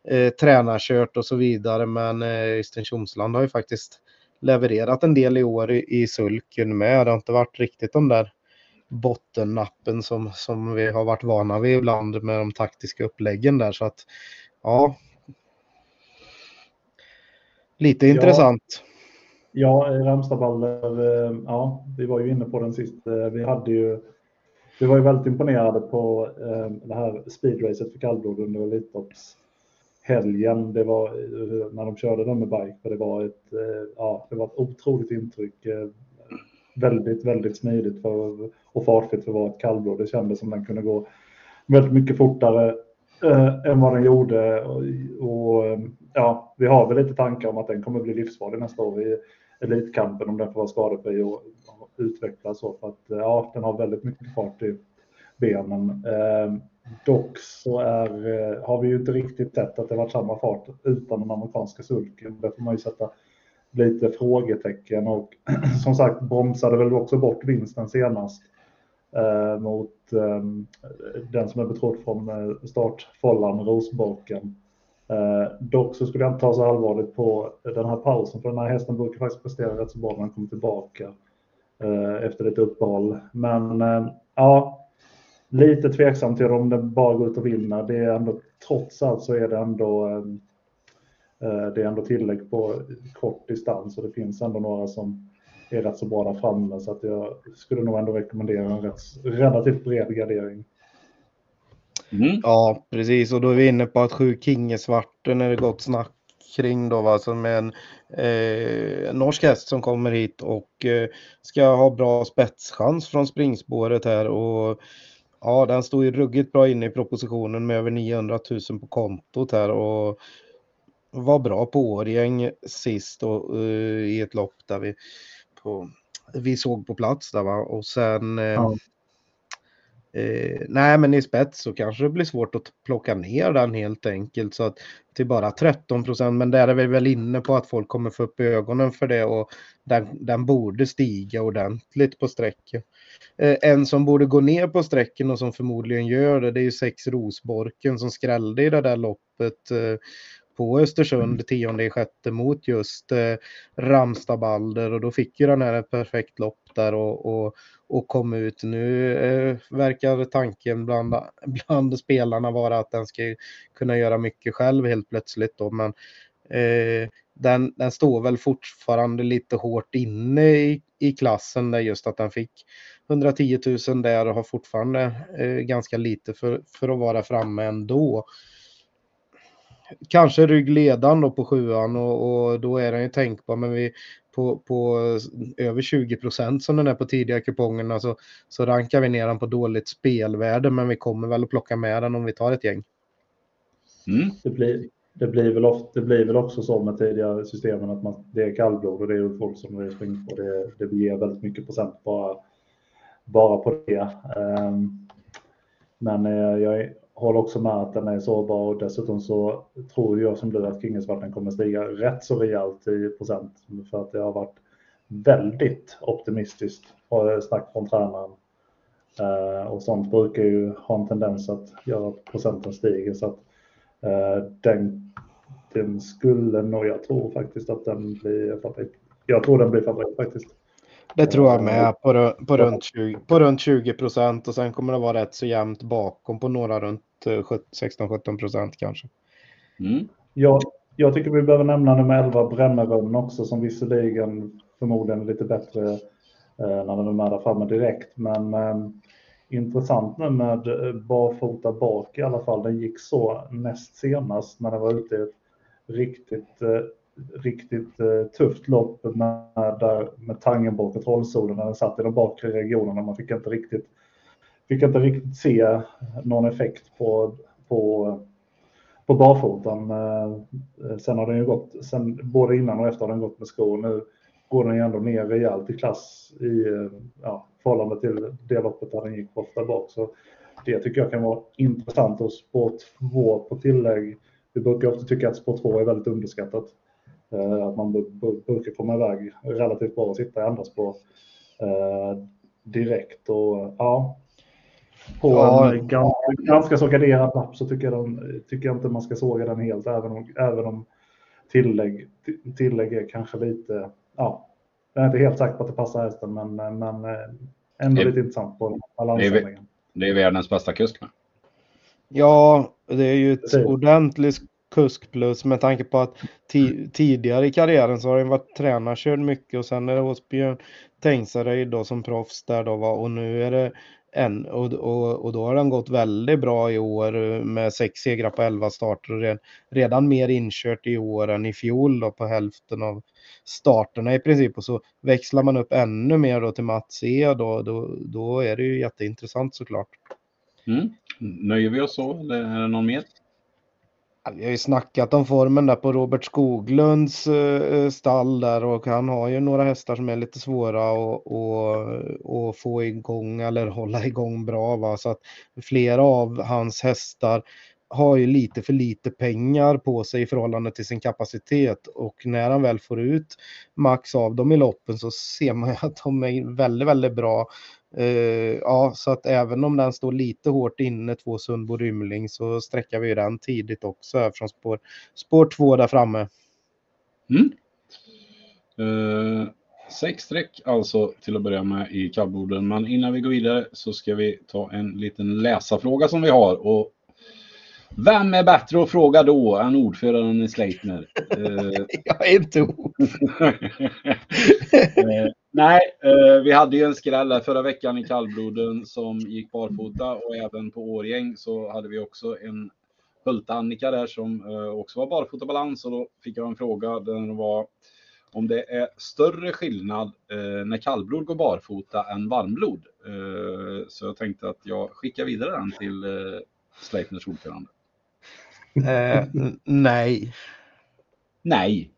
eh, tränarkört och så vidare, men eh, Östen Tjomsland har ju faktiskt levererat en del i år i, i sulken med. Det har inte varit riktigt de där bottennappen som, som vi har varit vana vid ibland med de taktiska uppläggen där. Så att ja, lite intressant. Ja, Ramstaballer, eh, ja, vi var ju inne på den sist. Eh, vi hade ju, vi var ju väldigt imponerade på eh, det här speedracet för kallblod under Elitloppshelgen. Det var när de körde den med bike, för det var ett, ja, det var ett otroligt intryck. Väldigt, väldigt smidigt för, och fartfritt för att vara ett kallblod. Det kändes som den kunde gå väldigt mycket fortare eh, än vad den gjorde. Och, och, ja, vi har väl lite tankar om att den kommer bli livsfarlig nästa år i Elitkampen om den får vara skadefri och, och utvecklas så. För att eh, ja, den har väldigt mycket fart i benen. Eh, dock så är, eh, har vi ju inte riktigt sett att det varit samma fart utan den amerikanska sulken. Där får man ju sätta lite frågetecken och som sagt bromsade väl också bort vinsten senast Eh, mot eh, den som är betrodd från eh, startfållan Rosborken. Eh, dock så skulle jag inte ta så allvarligt på den här pausen för den här hästen brukar faktiskt prestera rätt så bra när den kommer tillbaka eh, efter lite uppehåll. Men eh, ja, lite tveksam till om den bara går ut och vinner. Det är ändå, trots allt så är det ändå ehm, eh, det är ändå tillägg på kort distans och det finns ändå några som är rätt så bra där framme så att jag skulle nog ändå rekommendera en rätt, relativt bred gardering. Mm. Ja, precis. Och då är vi inne på att sju Kingesvarten är det gott snack kring då, va? som är en eh, norsk häst som kommer hit och eh, ska ha bra spetschans från springspåret här. Och ja, den står ju ruggigt bra inne i propositionen med över 900 000 på kontot här och var bra på Årgäng sist och, uh, i ett lopp där vi, på, vi såg på plats där va. Och sen uh, ja. Eh, nej, men i spets så kanske det blir svårt att plocka ner den helt enkelt så att till bara 13 procent. Men där är vi väl inne på att folk kommer få upp ögonen för det och den, den borde stiga ordentligt på sträcken. Eh, en som borde gå ner på sträcken och som förmodligen gör det, det är ju sex Rosborken som skrällde i det där loppet eh, på Östersund 10 mm. sjätte mot just eh, Ramstabalder och då fick ju den här ett perfekt lopp där och, och, och kom ut. Nu eh, verkar tanken bland, bland spelarna vara att den ska kunna göra mycket själv helt plötsligt då men eh, den, den står väl fortfarande lite hårt inne i, i klassen där just att den fick 110 000 där och har fortfarande eh, ganska lite för, för att vara framme ändå kanske ryggledan då på sjuan och, och, då är den ju tänkbar. Men vi, på, på över 20 procent som den är på tidiga kupongerna så, så rankar vi ner den på dåligt spelvärde. Men vi kommer väl att plocka med den om vi tar ett gäng. Mm. Det, blir, det, blir väl ofta, det blir väl också så med tidigare systemen att man, det är kallblod och det är Ulf Olsson och det är springspår. Det, det ger väldigt mycket procent bara, bara på det. Um, men eh, jag är håller också med att den är sårbar och dessutom så tror jag som du att Kingesvarten kommer stiga rätt så rejält i procent för att det har varit väldigt optimistiskt snack från tränaren. Eh, och sånt brukar ju ha en tendens att göra att procenten stiger så att eh, den, den skulle nog, jag tror faktiskt att den blir favorit. Jag tror den blir favorit faktiskt. Det tror jag med på, på, runt 20, på runt 20 procent och sen kommer det vara rätt så jämnt bakom på några runt 16-17 eh, procent kanske. Mm. Ja, jag tycker vi behöver nämna nummer 11 Brännerön också som visserligen förmodligen är lite bättre eh, när den är med där framme direkt. Men eh, intressant nu med eh, barfota bak i alla fall. Den gick så näst senast när den var ute i ett riktigt eh, riktigt eh, tufft lopp med, där, med Tangenborg och Trollsolen när den satt i de bakre regionerna. Man fick inte riktigt, fick inte riktigt se någon effekt på, på, på barfotan. Eh, sen har den ju gått, sen, både innan och efter har den gått med skor. Nu går den ju ändå ner rejält i klass i eh, ja, förhållande till det loppet där den gick ofta bak. Så det tycker jag kan vara intressant och spår 2 på tillägg. Vi brukar ofta tycka att spår 2 är väldigt underskattat. Eh, att man brukar komma iväg relativt bra och sitta i andra spår eh, direkt. Och, ja, på ja. en ganska, ganska så garderad lapp så tycker jag, den, tycker jag inte man ska såga den helt, även om, även om tillägg, tillägg är kanske lite, ja, jag är inte helt säker på att det passar hästen, men, men eh, ändå det, lite intressant på balansändringen. Det är världens bästa kusk. Ja, det är ju ett ordentligt kusk plus med tanke på att tidigare i karriären så har han varit tränarkörd mycket och sen är det hos Björn Tengsareid då som proffs där då va och nu är det en och, och, och då har han gått väldigt bra i år med sex segrar på elva starter och redan, redan mer inkört i år än i fjol då på hälften av starterna i princip och så växlar man upp ännu mer då till Mats E då, då, då är det ju jätteintressant såklart. Mm. Nöjer vi oss så eller är det någon mer? Alltså, vi har ju snackat om formen där på Robert Skoglunds eh, eh, stall där och han har ju några hästar som är lite svåra att, att få igång eller hålla igång bra. Va? Så att flera av hans hästar har ju lite för lite pengar på sig i förhållande till sin kapacitet och när han väl får ut max av dem i loppen så ser man ju att de är väldigt, väldigt bra Uh, ja, så att även om den står lite hårt inne, två Sundbo Rymling, så sträcker vi den tidigt också här från spår, spår två där framme. Mm. Uh, sex streck alltså till att börja med i kallborden. Men innan vi går vidare så ska vi ta en liten läsarfråga som vi har. Och vem är bättre att fråga då än ordföranden i Sleipner? Jag är inte Nej, eh, vi hade ju en skräll förra veckan i kallbloden som gick barfota och även på Årgäng så hade vi också en Hulta-Annika där som eh, också var barfotabalans och då fick jag en fråga den var om det är större skillnad eh, när kallblod går barfota än varmblod. Eh, så jag tänkte att jag skickar vidare den till eh, Sleipners ordförande. Eh, nej. Nej.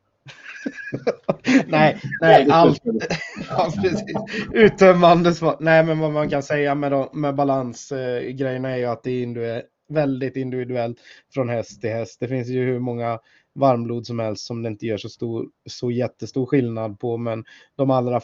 nej, nej, allt. ja, precis. Uttömmande svar. Nej, men vad man kan säga med, med balansgrejerna är ju att det är väldigt individuellt från häst till häst. Det finns ju hur många varmblod som helst som det inte gör så, stor, så jättestor skillnad på. Men de allra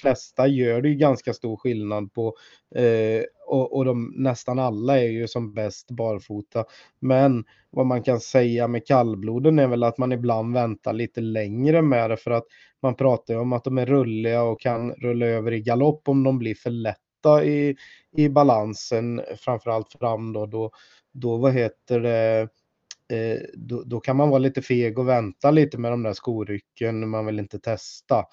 flesta gör det ju ganska stor skillnad på. Eh, och, och de, nästan alla är ju som bäst barfota. Men vad man kan säga med kallbloden är väl att man ibland väntar lite längre med det för att man pratar ju om att de är rulliga och kan rulla över i galopp om de blir för lätta i, i balansen, framförallt fram då, då, då vad heter det, eh, då, då, kan man vara lite feg och vänta lite med de där skorycken, man vill inte testa.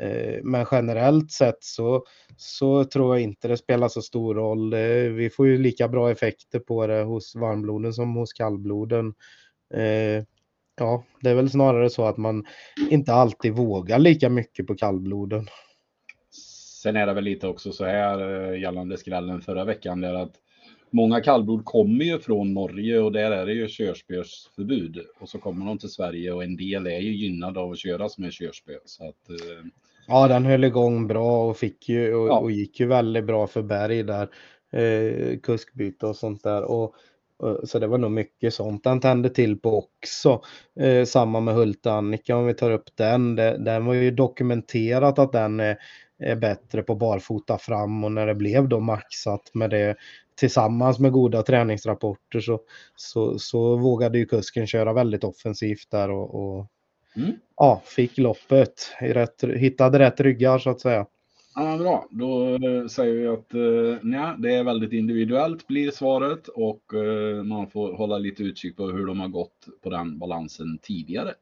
Eh, men generellt sett så, så tror jag inte det spelar så stor roll. Eh, vi får ju lika bra effekter på det hos varmbloden som hos kallbloden. Eh, ja, det är väl snarare så att man inte alltid vågar lika mycket på kallbloden. Sen är det väl lite också så här eh, gällande skrällen förra veckan där att många kallblod kommer ju från Norge och där är det ju körspösförbud. Och så kommer de till Sverige och en del är ju gynnade av att köras med körspö. Så att, eh... Ja, den höll igång bra och, fick ju, och, ja. och gick ju väldigt bra för Berg där. Eh, kuskbyte och sånt där. Och, och, så det var nog mycket sånt den tände till på också. Eh, samma med Hulta Annika om vi tar upp den. Det, den var ju dokumenterat att den är, är bättre på barfota fram och när det blev då maxat med det tillsammans med goda träningsrapporter så, så, så vågade ju kusken köra väldigt offensivt där och, och mm. ja, fick loppet, rätt, hittade rätt ryggar så att säga. Ja, bra, då eh, säger vi att eh, ja, det är väldigt individuellt blir svaret och eh, man får hålla lite utkik på hur de har gått på den balansen tidigare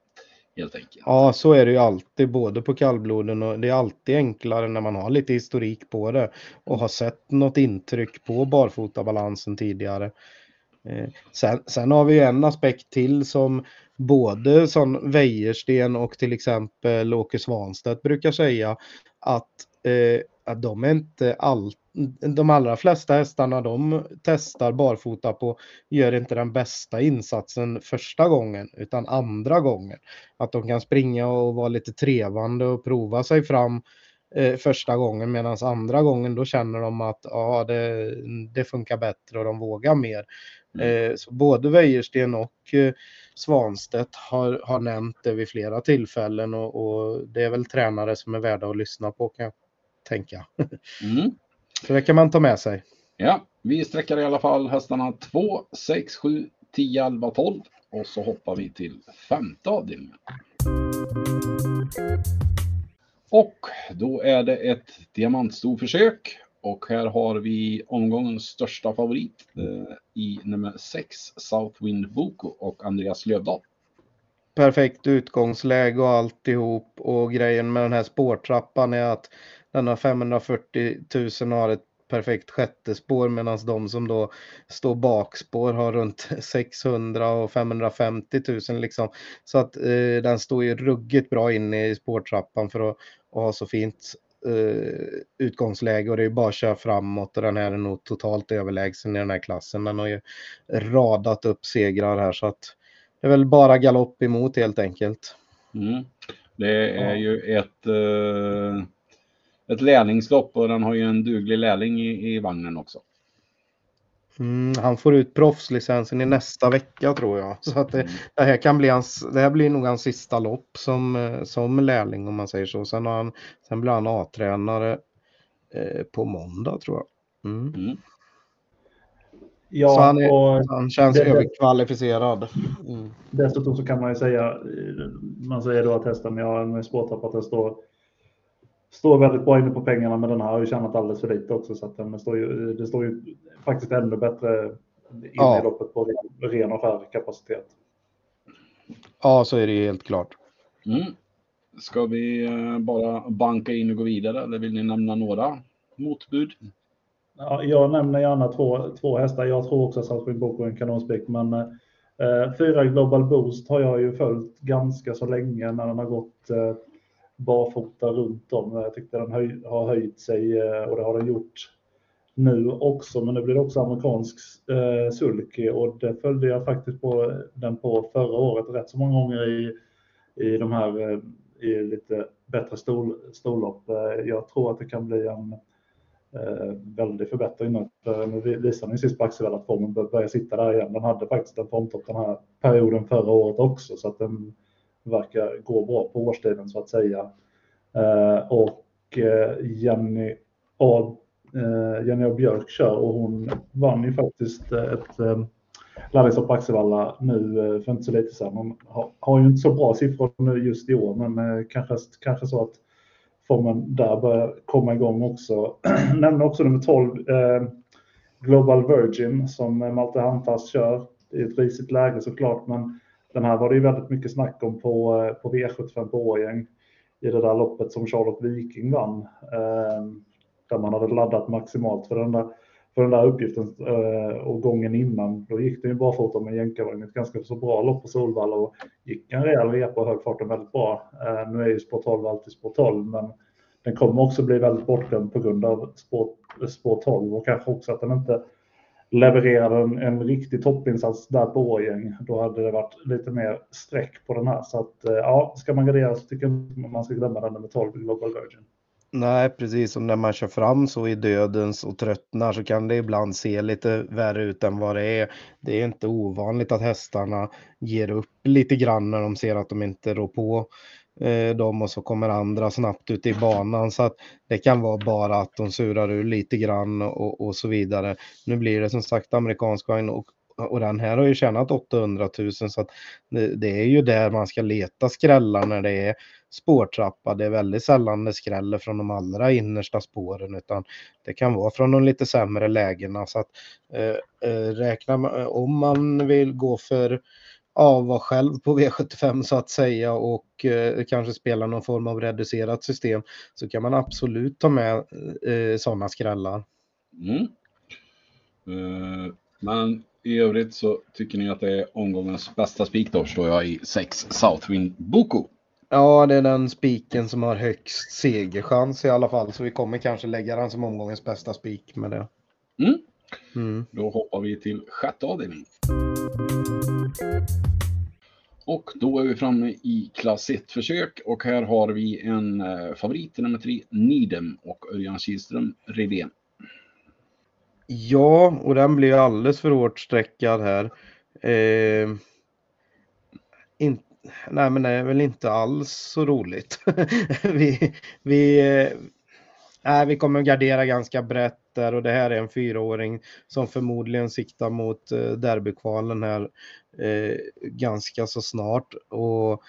helt enkelt. Ja, så är det ju alltid, både på kallbloden och det är alltid enklare när man har lite historik på det och har sett något intryck på barfotabalansen tidigare. Eh, sen, sen, har vi ju en aspekt till som både som Wäjersten och till exempel Åke Svanstedt brukar säga att, eh, att de är inte alltid de allra flesta hästarna de testar barfota på gör inte den bästa insatsen första gången utan andra gången. Att de kan springa och vara lite trevande och prova sig fram eh, första gången medan andra gången då känner de att ja, det, det funkar bättre och de vågar mer. Mm. Eh, så både Wäjersten och eh, Svanstedt har, har nämnt det vid flera tillfällen och, och, det är väl tränare som är värda att lyssna på kan jag tänka. Mm. Så det kan man ta med sig. Ja, vi sträcker i alla fall hästarna 2, 6, 7, 10, 11, 12 och så hoppar vi till femte avdelningen. Och då är det ett diamantstorförsök Och här har vi omgångens största favorit eh, i nummer 6, Southwind Boko och Andreas Lövdahl. Perfekt utgångsläge och alltihop och grejen med den här spårtrappan är att den har 540 000 har ett perfekt sjätte spår medan de som då står bakspår har runt 600 och 550 000 liksom. Så att eh, den står ju ruggigt bra inne i spårtrappan för att, att ha så fint eh, utgångsläge och det är bara att köra framåt och den här är nog totalt överlägsen i den här klassen. Den har ju radat upp segrar här så att det är väl bara galopp emot helt enkelt. Mm. Det är ja. ju ett eh ett lärlingslopp och den har ju en duglig lärling i, i vagnen också. Mm, han får ut proffslicensen i nästa vecka tror jag. Så att det, mm. det, här kan bli hans, det här blir nog hans sista lopp som, eh, som lärling om man säger så. Sen, har han, sen blir han A-tränare eh, på måndag tror jag. Mm. Mm. Ja, så han, är, och han känns det, överkvalificerad. Mm. Dessutom så kan man ju säga, man säger då att hästen, jag har en spårtrapp att det står väldigt bra inne på pengarna, men den har ju tjänat alldeles för lite också. Så att den står ju, det står ju faktiskt ännu bättre inne ja. i loppet på ren, ren affärkapacitet. Ja, så är det ju helt klart. Mm. Ska vi eh, bara banka in och gå vidare eller vill ni nämna några motbud? Ja, jag nämner gärna två, två hästar. Jag tror också att Salzburg Boko är en kanonspik, men eh, fyra Global Boost har jag ju följt ganska så länge när den har gått eh, barfota runt om. Jag tyckte den höj, har höjt sig eh, och det har den gjort nu också. Men nu blir det också amerikansk eh, sulky och det följde jag faktiskt på eh, den på förra året rätt så många gånger i, i de här eh, i lite bättre stol, storlopp. Eh, jag tror att det kan bli en eh, väldig förbättring nu. Eh, nu visade den sist på Axevalla att formen börjar sitta där igen. Den hade faktiskt en formtopp den här perioden förra året också så att den verkar gå bra på årstiden så att säga. Eh, och eh, Jenny A. Eh, Jenny A. Björk kör och hon vann ju faktiskt ett eh, lärlingshopp på Axevalla nu eh, för inte så lite sedan. Hon har, har, ju inte så bra siffror nu just i år, men eh, kanske, kanske så att formen där börjar komma igång också. Nämner också nummer 12, eh, Global Virgin, som Malte Handfast kör. i ett risigt läge såklart, men den här var det ju väldigt mycket snack om på, eh, på V75 på Årjäng i det där loppet som Charlotte Viking vann. Eh, där man hade laddat maximalt för den där, för den där uppgiften eh, och gången innan. Då gick det ju barfota med jänkarvagn ett ganska så bra lopp på Solvalla och gick en rejäl repa och höll farten väldigt bra. Eh, nu är ju spår 12 alltid spår 12 men den kommer också bli väldigt bortglömd på grund av spår, spår 12 och kanske också att den inte levererade en, en riktig toppinsats där på Årjäng, då hade det varit lite mer streck på den här. Så att eh, ja, ska man gardera så tycker jag man ska glömma den nummer 12, Global Virgin. Nej, precis som när man kör fram så i dödens och tröttnar så kan det ibland se lite värre ut än vad det är. Det är inte ovanligt att hästarna ger upp lite grann när de ser att de inte rår på eh, dem och så kommer andra snabbt ut i banan. Så att det kan vara bara att de surar ur lite grann och, och så vidare. Nu blir det som sagt amerikansk vagn och, och den här har ju tjänat 800 000 så att det, det är ju där man ska leta skrällar när det är spårtrappa. Det är väldigt sällan det skräller från de allra innersta spåren utan det kan vara från de lite sämre lägena. Så att eh, eh räkna om man vill gå för ja, vara själv på V75 så att säga och eh, kanske spela någon form av reducerat system så kan man absolut ta med eh, sådana skrällar. Mm. Uh, men i övrigt så tycker ni att det är omgångens bästa spik då står jag i 6 Southwind Boko. Ja, det är den spiken som har högst segerchans i alla fall så vi kommer kanske lägga den som omgångens bästa spik med det. Mm. Mm. Då hoppar vi till sjätte avdelningen. Och då är vi framme i klass 1-försök och här har vi en eh, favorit, nummer 3, Nidem och Örjan Kihlström, Redén. Ja, och den blir alldeles för hårt sträckad här. Eh, in, nej, men det är väl inte alls så roligt. vi, vi, eh, nej, vi kommer gardera ganska brett där och det här är en fyraåring som förmodligen siktar mot eh, derbykvalen här eh, ganska så snart. Och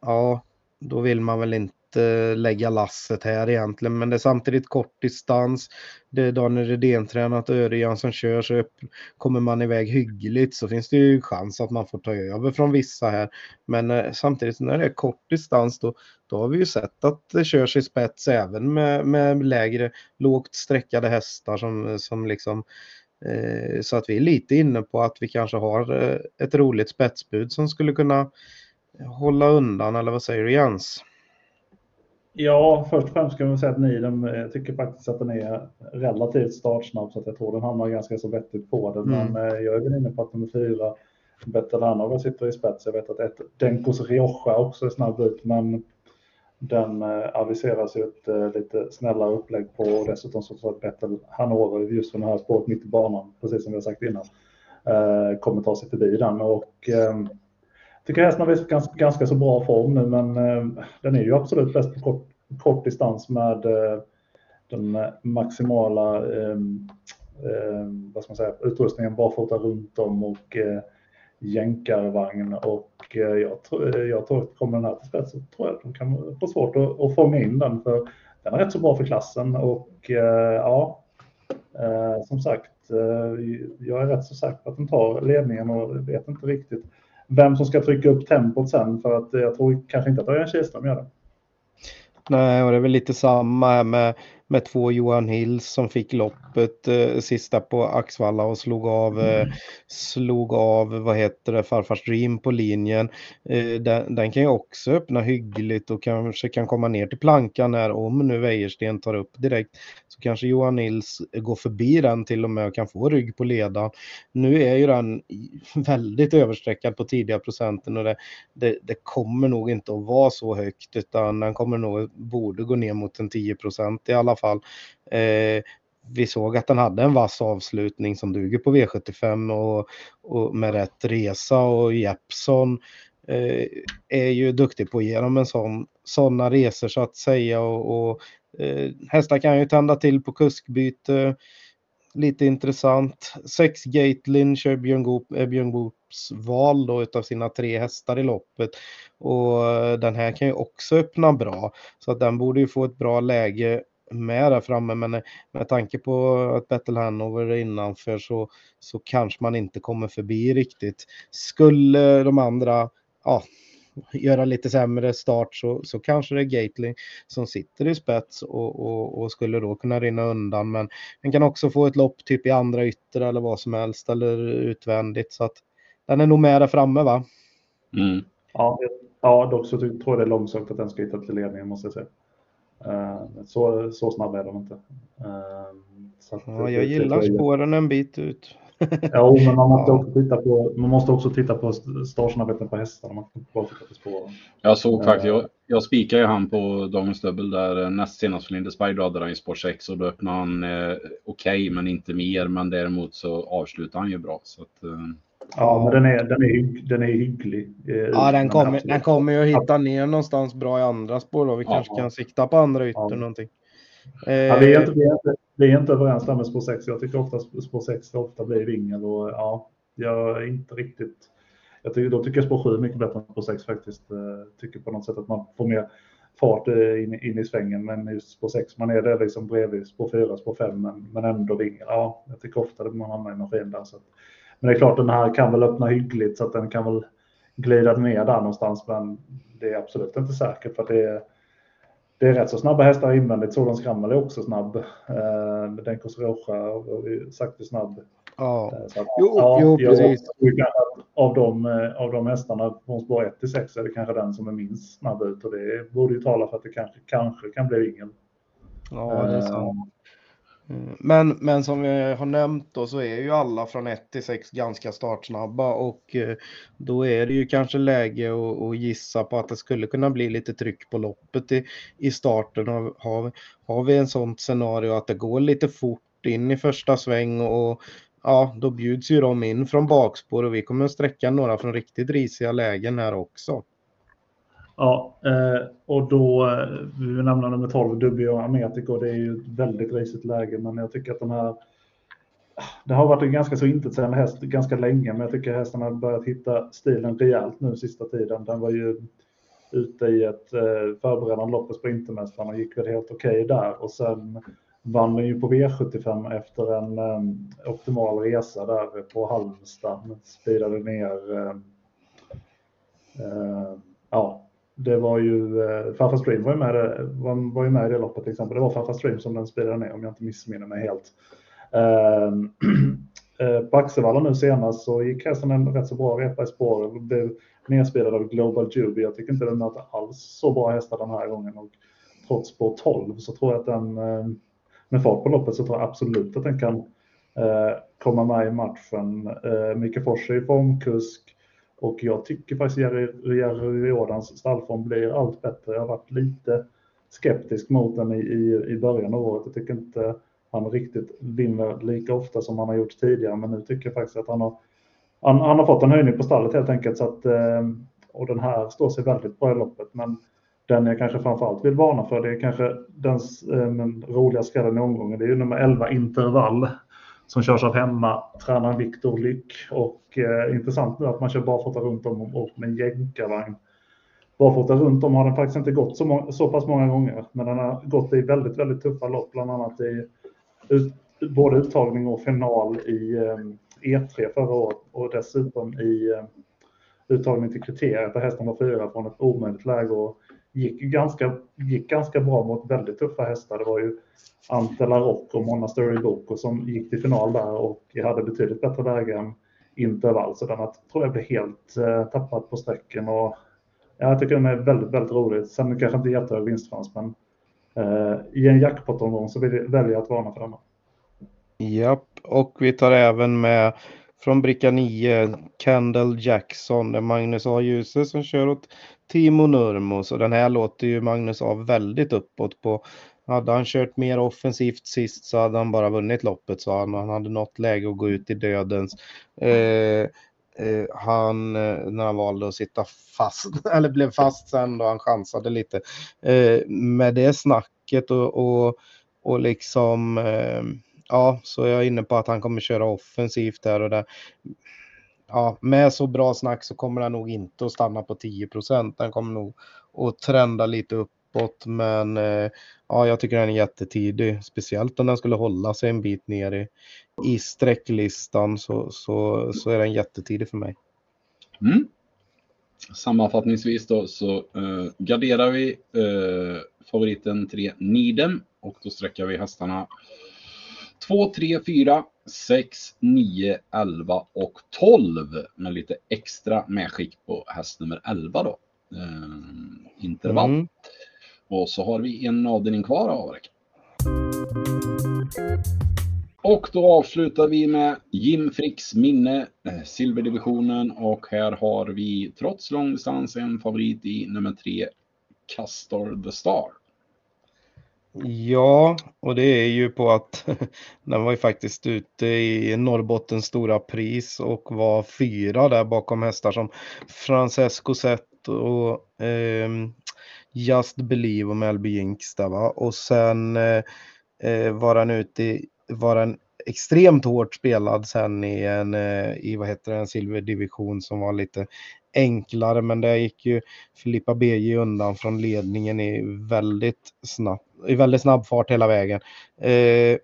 ja, då vill man väl inte att eh, lägga lasset här egentligen. Men det är samtidigt kort distans. Det är Daniel Redén tränat och Örjan som kör så upp, kommer man iväg hyggligt så finns det ju chans att man får ta över från vissa här. Men eh, samtidigt när det är kort distans då, då har vi ju sett att det körs i spets även med, med lägre lågt sträckade hästar som, som liksom eh, så att vi är lite inne på att vi kanske har eh, ett roligt spetsbud som skulle kunna hålla undan, eller vad säger du Jens? Ja, först och främst kan vi säga att Nidem jag eh, tycker faktiskt att den är relativt startsnabb så att jag tror den hamnar ganska så vettigt på den. Mm. Men eh, jag är väl inne på att nummer fyra, Betelanova sitter i spets. Jag vet att ett, Denkos Rioja också är snabb ut, men den eh, aviseras ju ett lite snällare upplägg på och dessutom så tror jag att Bettel Hanover just för det här spåret mitt i banan, precis som vi har sagt innan, kommer ta sig förbi den. Och, tycker hästen har visat ganska, ganska så bra form nu, men eh, den är ju absolut bäst på kort, kort distans med eh, den maximala ehm, ehm, vad ska man säga, utrustningen barfota runt om och eh, jänkarvagn. Och eh, jag, tror, jag tror att kommer den här till spets så tror jag att de kan få svårt att, att fånga in den, för den är rätt så bra för klassen. Och ja, som sagt, jag är rätt så säker på att den tar ledningen och vet inte riktigt vem som ska trycka upp tempot sen för att jag tror kanske inte att Örjan Kihlström gör det. Nej, och det är väl lite samma här med med två Johan Hills som fick loppet eh, sista på Axvalla och slog av, eh, mm. slog av vad heter det, farfars Dream på linjen. Eh, den, den, kan ju också öppna hyggligt och kanske kan komma ner till plankan här om nu Wäjersten tar upp direkt. Så kanske Johan Hills går förbi den till och med och kan få rygg på ledan. Nu är ju den väldigt översträckad på tidiga procenten och det, det, det kommer nog inte att vara så högt utan den kommer nog, borde gå ner mot en 10 procent i alla fall. Eh, vi såg att den hade en vass avslutning som duger på V75 och, och med rätt resa och Jeppson eh, är ju duktig på att ge dem en sån, sådana resor så att säga och, och eh, hästar kan ju tända till på kuskbyte. Lite intressant. Sex Gatelin kör Björn, Goop, eh, Björn Goops val då utav sina tre hästar i loppet. Och eh, den här kan ju också öppna bra. Så att den borde ju få ett bra läge med där framme men med tanke på att Battle Hanover är innanför så, så kanske man inte kommer förbi riktigt. Skulle de andra ja, göra lite sämre start så, så kanske det är Gately som sitter i spets och, och, och, skulle då kunna rinna undan men den kan också få ett lopp typ i andra ytter eller vad som helst eller utvändigt så att den är nog med där framme va? Mm. Ja, ja, dock så tror jag det är långsökt att den ska hitta till ledningen måste jag säga. Eh, så, så snabb är de inte. Eh, så ja, jag gillar spåren en bit ut. ja, men man måste, också titta på, man måste också titta på startsnabbheten på hästarna. Man kan bara titta på spåren. Jag såg faktiskt, jag, jag spikade ju han på dagens dubbel där eh, näst senast för Lindesberg. Då hade han i spår 6 och då öppnade han eh, okej, okay, men inte mer. Men däremot så avslutade han ju bra. Så att, eh, Ja, men den är, den är, den är hygglig. Eh, ja, den kommer, den kommer ju att hitta ner någonstans bra i andra spår då. Vi ja, kanske kan sikta på andra ytter ja. någonting. Eh, ja, vi, är inte, vi, är inte, vi är inte överens där med spår 6. Jag tycker ofta spår 6 ofta blir vingel och ja, jag är inte riktigt. Jag tycker, då tycker jag spår 7 mycket bättre än spår 6 faktiskt. Eh, tycker på något sätt att man får mer fart in, in i svängen. Men just spår 6, man är där liksom bredvid spår 4, spår 5 men, men ändå vingel. Ja, jag tycker ofta att man hamnar i maskin där. Så att, men det är klart, den här kan väl öppna hyggligt så att den kan väl glida ner där någonstans. Men det är absolut inte säkert för det är, det är rätt så snabba hästar invändigt. Sådan Skrammel är också snabb. Eh, Denkos Rocha är sakta snabb. Ja, eh, att, jo, ja, jo precis. Av de, eh, av de hästarna från spår 1 till 6 är det kanske den som är minst snabb ut och det borde ju tala för att det kanske, kanske kan bli ingen. Ja, det är sant. Mm. Men, men som vi har nämnt då så är ju alla från 1 till 6 ganska startsnabba och eh, då är det ju kanske läge att, att gissa på att det skulle kunna bli lite tryck på loppet i, i starten. Och har, har vi en sånt scenario att det går lite fort in i första sväng och ja, då bjuds ju de in från bakspår och vi kommer att sträcka några från riktigt risiga lägen här också. Ja, eh, och då, eh, vi nämner nummer 12, Dubio Ametico. Det är ju ett väldigt risigt läge, men jag tycker att de här det har varit en ganska så intetsägande häst ganska länge, men jag tycker hästen har börjat hitta stilen rejält nu sista tiden. Den var ju ute i ett eh, förberedande lopp på Sprintermästaren och gick väl helt okej okay där. Och sen vann den ju på V75 efter en um, optimal resa där på Halmstad. Speedade ner. Uh, ja, det var ju eh, uh, Farfar Stream var ju, med, var, var ju med i det loppet till exempel. Det var Farfar Stream som den speedade ner om jag inte missminner mig helt. Ehm, eh, på Axevalla nu senast så gick hästen en rätt så bra repa i spår. Blev nedspelad av Global Juby. Jag tycker inte den möter alls så bra hästar den här gången. Och trots spår 12 så tror jag att den eh, med fart på loppet så tror jag absolut att den kan komma med i matchen. Eh, Micke Fors är formkusk och jag tycker faktiskt Jerry, Jerry Jordans stallform blir allt bättre. Jag har varit lite skeptisk mot den i, i, i början av året. Jag tycker inte han riktigt vinner lika ofta som han har gjort tidigare, men nu tycker jag faktiskt att han har, han, han har fått en höjning på stallet helt enkelt. Så att, eh, och den här står sig väldigt bra i loppet, men den jag kanske framförallt vill varna för det är kanske den eh, roliga skallen i omgången. Det är ju nummer 11 intervall som körs av hemma tränaren Viktor Lyck och eh, intressant nu att man kör barfota runt om och med jänkarvagn. Barfota runt om har den faktiskt inte gått så, så pass många gånger, men den har gått i väldigt, väldigt tuffa lopp, bland annat i ut, både uttagning och final i eh, E3 förra året och dessutom i eh, uttagning till kriteriet där hästen var fyra från ett omöjligt läge och gick ganska, gick ganska bra mot väldigt tuffa hästar. Det var ju Ante Rock och Monastery Boko som gick till final där och hade betydligt bättre läge än intervall. Så den tror jag blev helt eh, tappad på sträcken. Och, ja, jag tycker den är väldigt, väldigt rolig. Sen kanske inte jättehög vinstchans, men eh, i en jackpot-omgång så väljer jag att varna för denna. Japp, och vi tar även med från bricka 9, Kendall Jackson, det är Magnus A. Djuse som kör åt Timo Nurmo. Så den här låter ju Magnus A väldigt uppåt på. Hade han kört mer offensivt sist så hade han bara vunnit loppet sa han, han hade något läge att gå ut i dödens. Eh, eh, han, eh, när han valde att sitta fast, eller blev fast sen då han chansade lite. Eh, med det snacket och, och, och liksom eh, ja, så jag är inne på att han kommer köra offensivt där och där. Ja, med så bra snack så kommer han nog inte att stanna på 10 procent. Den kommer nog att trenda lite uppåt, men eh, ja, jag tycker den är jättetidig, speciellt om den skulle hålla sig en bit ner i, i sträcklistan så, så, så är den jättetidig för mig. Mm. Sammanfattningsvis då så eh, garderar vi eh, favoriten 3 Nidem och då sträcker vi hästarna 2, 3, 4, 6, 9, 11 och 12 med lite extra medskick på häst nummer 11 då. Eh, intervall. Mm. Och så har vi en avdelning kvar av Avräck. Och då avslutar vi med Jim Fricks minne, eh, silverdivisionen och här har vi trots långdistans en favorit i nummer 3, Castor the Star. Ja, och det är ju på att den var ju faktiskt ute i Norrbottens stora pris och var fyra där bakom hästar som Francesco Zet och eh, Just Believe och Melby Jinx där va. Och sen eh, eh var den ute i, var den extremt hårt spelad sen i en, eh, i vad heter det, en silverdivision som var lite enklare, men där gick ju Filippa BJ undan från ledningen i väldigt snabb, i väldigt snabb fart hela vägen. Eh,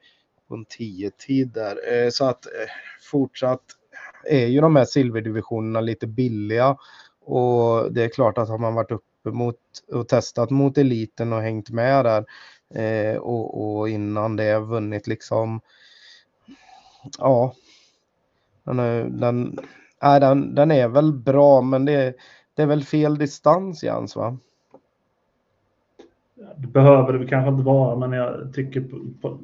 på en 10-tid där. Eh, så att eh, fortsatt är ju de här silverdivisionerna lite billiga och det är klart att har man varit uppe mot och testat mot eliten och hängt med där eh, och, och, innan det vunnit liksom ja den, är, den Nej, den, den är väl bra, men det, det är väl fel distans Jans va? Det behöver det kanske inte vara, men jag tycker på, på,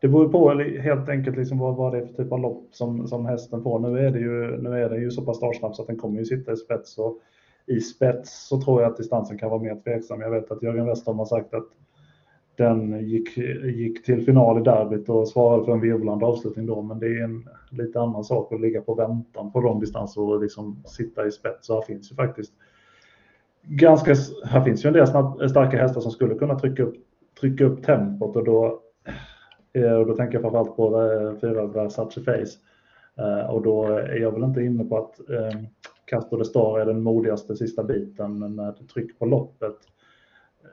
det beror på helt enkelt liksom vad, vad det är för typ av lopp som, som hästen får. Nu är det ju, nu är det ju så pass startsnabb så att den kommer ju sitta i spets. Och I spets så tror jag att distansen kan vara mer tveksam. Jag vet att Jörgen Westholm har sagt att den gick, gick till final i derbyt och svarade för en virvlande avslutning då, men det är en lite annan sak att ligga på väntan på de distanser och liksom sitta i spets. Så här finns ju faktiskt ganska, här finns ju en del starka hästar som skulle kunna trycka upp, trycka upp tempot och då, eh, och då tänker jag framförallt på eh, fyra Versace Face. Eh, och då är jag väl inte inne på att Castor de Star är den modigaste sista biten med tryck på loppet.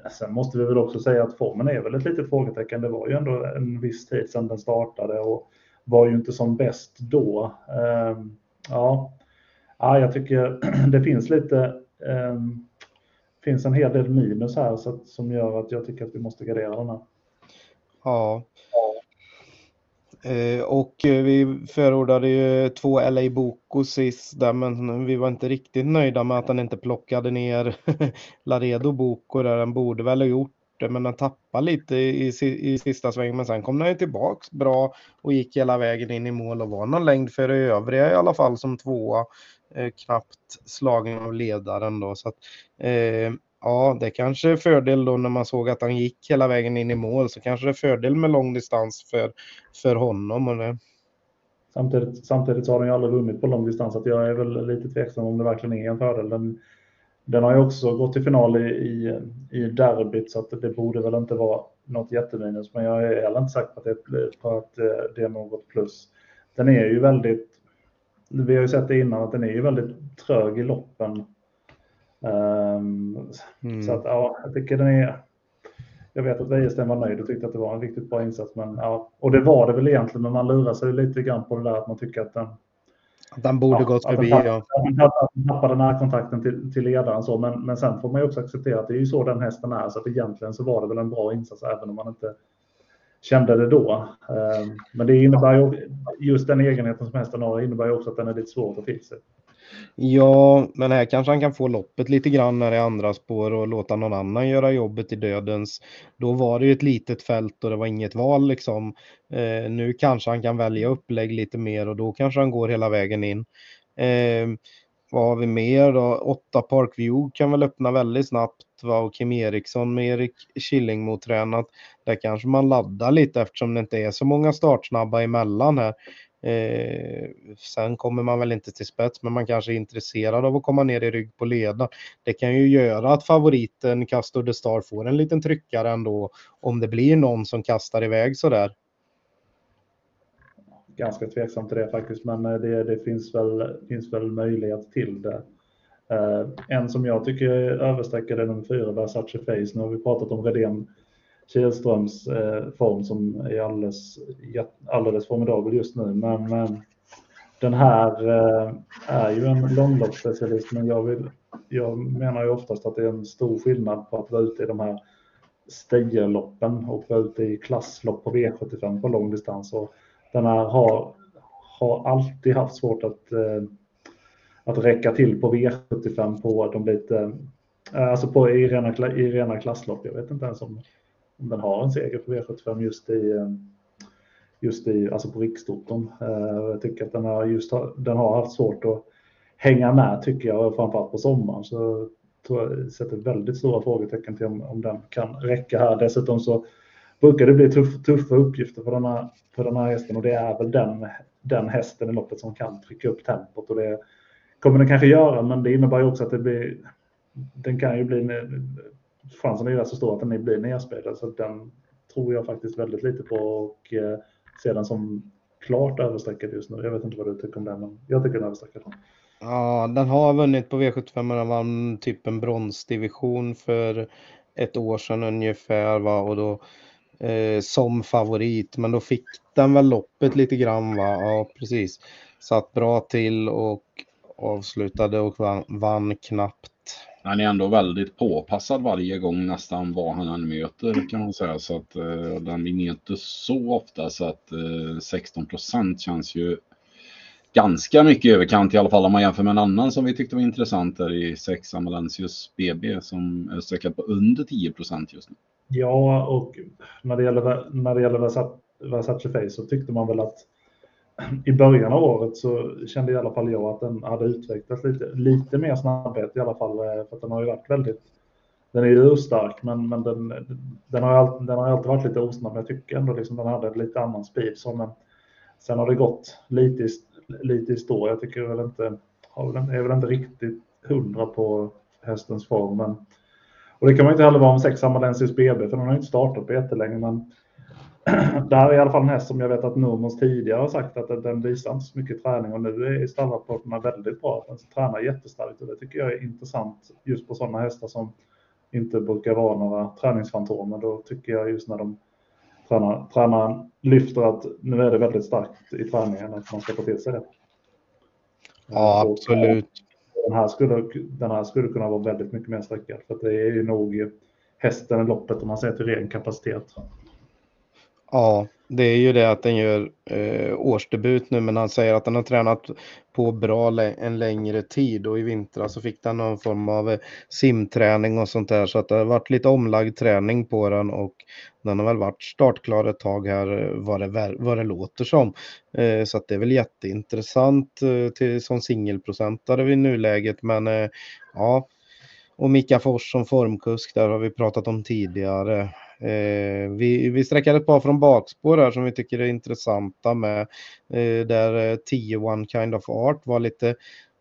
Eh, sen måste vi väl också säga att formen är väl ett litet frågetecken. Det var ju ändå en viss tid sedan den startade och var ju inte som bäst då. Ehm, ja, ja jag tycker det finns lite, ehm, finns en hel del minus här så att, som gör att jag tycker att vi måste gardera den här. Ja. Eh, och eh, vi förordade ju två LA Boko sist där, men vi var inte riktigt nöjda med att han inte plockade ner Laredo Boko där den borde väl ha gjort det, men den tappade lite i, i, sista svängen. Men sen kom den ju tillbaks bra och gick hela vägen in i mål och var någon längd för övriga i alla fall som tvåa. Eh, knappt slagen av ledaren då. Så att, eh, ja, det kanske är fördel då när man såg att han gick hela vägen in i mål så kanske det är fördel med lång distans för, för honom. Och det... samtidigt, samtidigt så har de ju aldrig vunnit på lång distans så jag är väl lite tveksam om det verkligen är en fördel. Den, den har ju också gått till final i, i, i derbyt så att det borde väl inte vara något jätteminus men jag är heller inte säker på att det, på att eh, det är något plus. Den är ju väldigt, vi har ju sett det innan att den är ju väldigt trög i loppen Um, mm. Så att ja, jag tycker den är... Jag vet att Wäjersten var nöjd och tyckte att det var en riktigt bra insats. Men, ja, och det var det väl egentligen, men man lurar sig lite grann på det där att man tycker att den... Att den borde ja, gått förbi, den ja. Den tappade närkontakten till, till ledaren så, men, men sen får man ju också acceptera att det är ju så den hästen är. Så att egentligen så var det väl en bra insats även om man inte kände det då. Um, men det innebär ju, just den egenheten som hästen har innebär ju också att den är lite svår att få till sig. Ja, men här kanske han kan få loppet lite grann när det är andra spår och låta någon annan göra jobbet i dödens. Då var det ju ett litet fält och det var inget val liksom. Eh, nu kanske han kan välja upplägg lite mer och då kanske han går hela vägen in. Eh, vad har vi mer då? Åtta Parkview kan väl öppna väldigt snabbt va? och Kim Eriksson med Erik Killing mot tränat. Där kanske man laddar lite eftersom det inte är så många startsnabba emellan här. Eh, sen kommer man väl inte till spets, men man kanske är intresserad av att komma ner i rygg på leda. Det kan ju göra att favoriten Castor de Star får en liten tryckare ändå om det blir någon som kastar iväg sådär. Ganska tveksam till det faktiskt, men eh, det, det finns, väl, finns väl möjlighet till det. Eh, en som jag tycker överstreckad är nummer fyra, Versace Face. Nu har vi pratat om Redén Kihlströms eh, form som är alldeles, alldeles formidabel just nu. Men, men den här eh, är ju en långloppsspecialist, men jag, vill, jag menar ju oftast att det är en stor skillnad på att vara ute i de här Steijerloppen och vara ute i klasslopp på V75 på lång distans. Och den här har, har alltid haft svårt att, eh, att räcka till på V75 på de lite, eh, alltså på i rena, i rena klasslopp. Jag vet inte ens om om den har en seger på V75 just i, eh, just i alltså på rikstoton. Eh, jag tycker att den har, just, den har haft svårt att hänga med tycker jag, framförallt på sommaren. Så tror jag sätter väldigt stora frågetecken till om, om den kan räcka här. Dessutom så brukar det bli tuff, tuffa uppgifter för den, här, för den här hästen och det är väl den, den hästen i loppet som kan trycka upp tempot och det kommer den kanske göra men det innebär ju också att det blir den kan ju bli chansen är ju rätt så stor att den blir nedspelad så den tror jag faktiskt väldigt lite på och eh, ser den som klart överstreckad just nu. Jag vet inte vad du tycker om den, men jag tycker den är överstreckad. Ja, den har vunnit på V75, den vann typ en bronsdivision för ett år sedan ungefär va? och då eh, som favorit, men då fick den väl loppet lite grann va? Ja, precis. Satt bra till och avslutade och vann, vann knappt han är ändå väldigt påpassad varje gång nästan vad han än möter kan man säga. Så att eh, den vinner inte så ofta så att eh, 16 procent känns ju ganska mycket överkant i alla fall om man jämför med en annan som vi tyckte var intressant där i 6 Amalensius BB som är säkert på under 10 procent just nu. Ja, och när det gäller, när det gäller Versace Face så tyckte man väl att i början av året så kände i alla fall jag att den hade utvecklats lite, lite mer snabbhet i alla fall. Eh, för att den har ju varit väldigt, den är ju urstark men, men den, den, har alltid, den har alltid varit lite osnabb. Jag tycker ändå liksom den hade lite annan speed. Så, men sen har det gått lite, lite i stå. Jag tycker väl inte, är väl inte riktigt hundra på hästens form. Men, och det kan man inte heller vara om sex Amalensis BB för den har inte startat på jättelänge. Men det här är i alla fall en häst som jag vet att Nurmos tidigare har sagt att den visar inte så mycket träning och nu är stallrapporterna väldigt bra. Den tränar jättestarkt och det tycker jag är intressant just på sådana hästar som inte brukar vara några träningsfantomer. Då tycker jag just när de tränar, tränaren lyfter att nu är det väldigt starkt i träningen att man ska få till sig det. Ja, absolut. Den här, skulle, den här skulle kunna vara väldigt mycket mer sträckad för det är ju nog hästen i loppet om man ser till ren kapacitet. Ja, det är ju det att den gör eh, årsdebut nu, men han säger att den har tränat på bra en längre tid och i vintras så fick den någon form av eh, simträning och sånt där så att det har varit lite omlagd träning på den och den har väl varit startklar ett tag här eh, vad det, vad det låter som. Eh, så att det är väl jätteintressant eh, till, som singelprocentare i nuläget, men eh, ja. Och Mika Fors som formkusk, där har vi pratat om tidigare. Eh, vi, vi sträcker ett par från bakspår här som vi tycker är intressanta med. Eh, där 10 eh, One Kind of Art var lite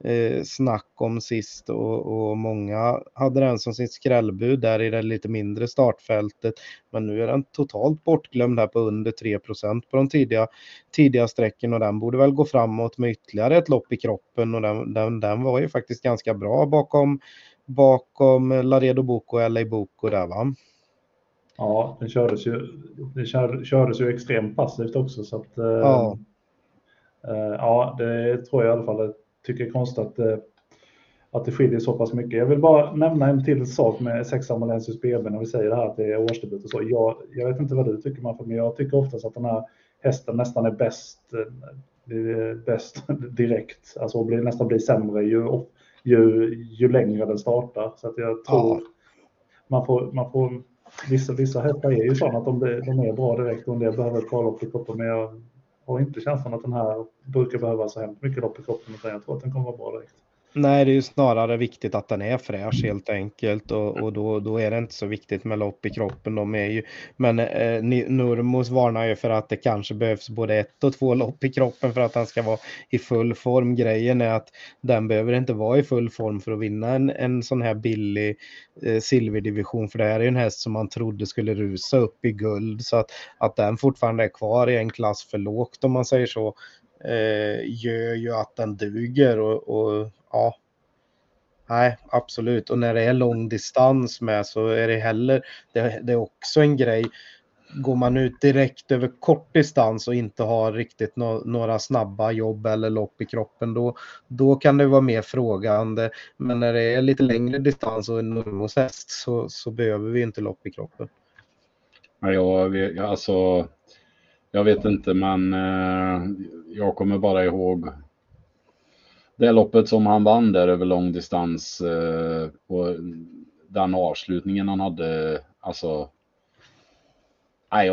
eh, snack om sist och, och, många hade den som sitt skrällbud där i det lite mindre startfältet. Men nu är den totalt bortglömd här på under 3% på de tidiga, tidiga sträckorna och den borde väl gå framåt med ytterligare ett lopp i kroppen och den, den, den var ju faktiskt ganska bra bakom bakom Laredo Boko och LA Boko där va? Ja, den kördes ju, den kördes ju extremt passivt också. Så att, eh, ja. Eh, ja, det tror jag i alla fall. Jag tycker det är konstigt att, eh, att det skiljer så pass mycket. Jag vill bara nämna en till sak med sexan Malensius BB när vi säger det här att det är årsdebut och så. Jag, jag vet inte vad du tycker Manfred, men jag tycker oftast att den här hästen nästan är bäst, bäst direkt. Alltså blir, nästan blir sämre ju, ju, ju längre den startar. Så att jag tror ja. man, får, man får vissa, vissa hästar är ju sådana att de, de är bra direkt och en del behöver ett par lopp i kroppen. Men jag har inte känslan att den här brukar behöva så hemskt mycket lopp i kroppen. Utan jag tror att den kommer vara bra direkt. Nej, det är ju snarare viktigt att den är fräsch helt enkelt och, och då, då är det inte så viktigt med lopp i kroppen. De är ju, men eh, Nurmos varnar ju för att det kanske behövs både ett och två lopp i kroppen för att den ska vara i full form. Grejen är att den behöver inte vara i full form för att vinna en, en sån här billig eh, silverdivision. För det här är ju en häst som man trodde skulle rusa upp i guld så att, att den fortfarande är kvar i en klass för lågt om man säger så eh, gör ju att den duger och, och ja. Nej, absolut. Och när det är lång distans med så är det heller, det, det är också en grej. Går man ut direkt över kort distans och inte har riktigt no några snabba jobb eller lopp i kroppen, då, då kan det vara mer frågande. Men när det är lite längre distans och en Normos häst så, så behöver vi inte lopp i kroppen. Ja, jag, alltså, jag vet inte, men eh, jag kommer bara ihåg det loppet som han vann där över lång distans eh, och den avslutningen han hade, alltså. Nej,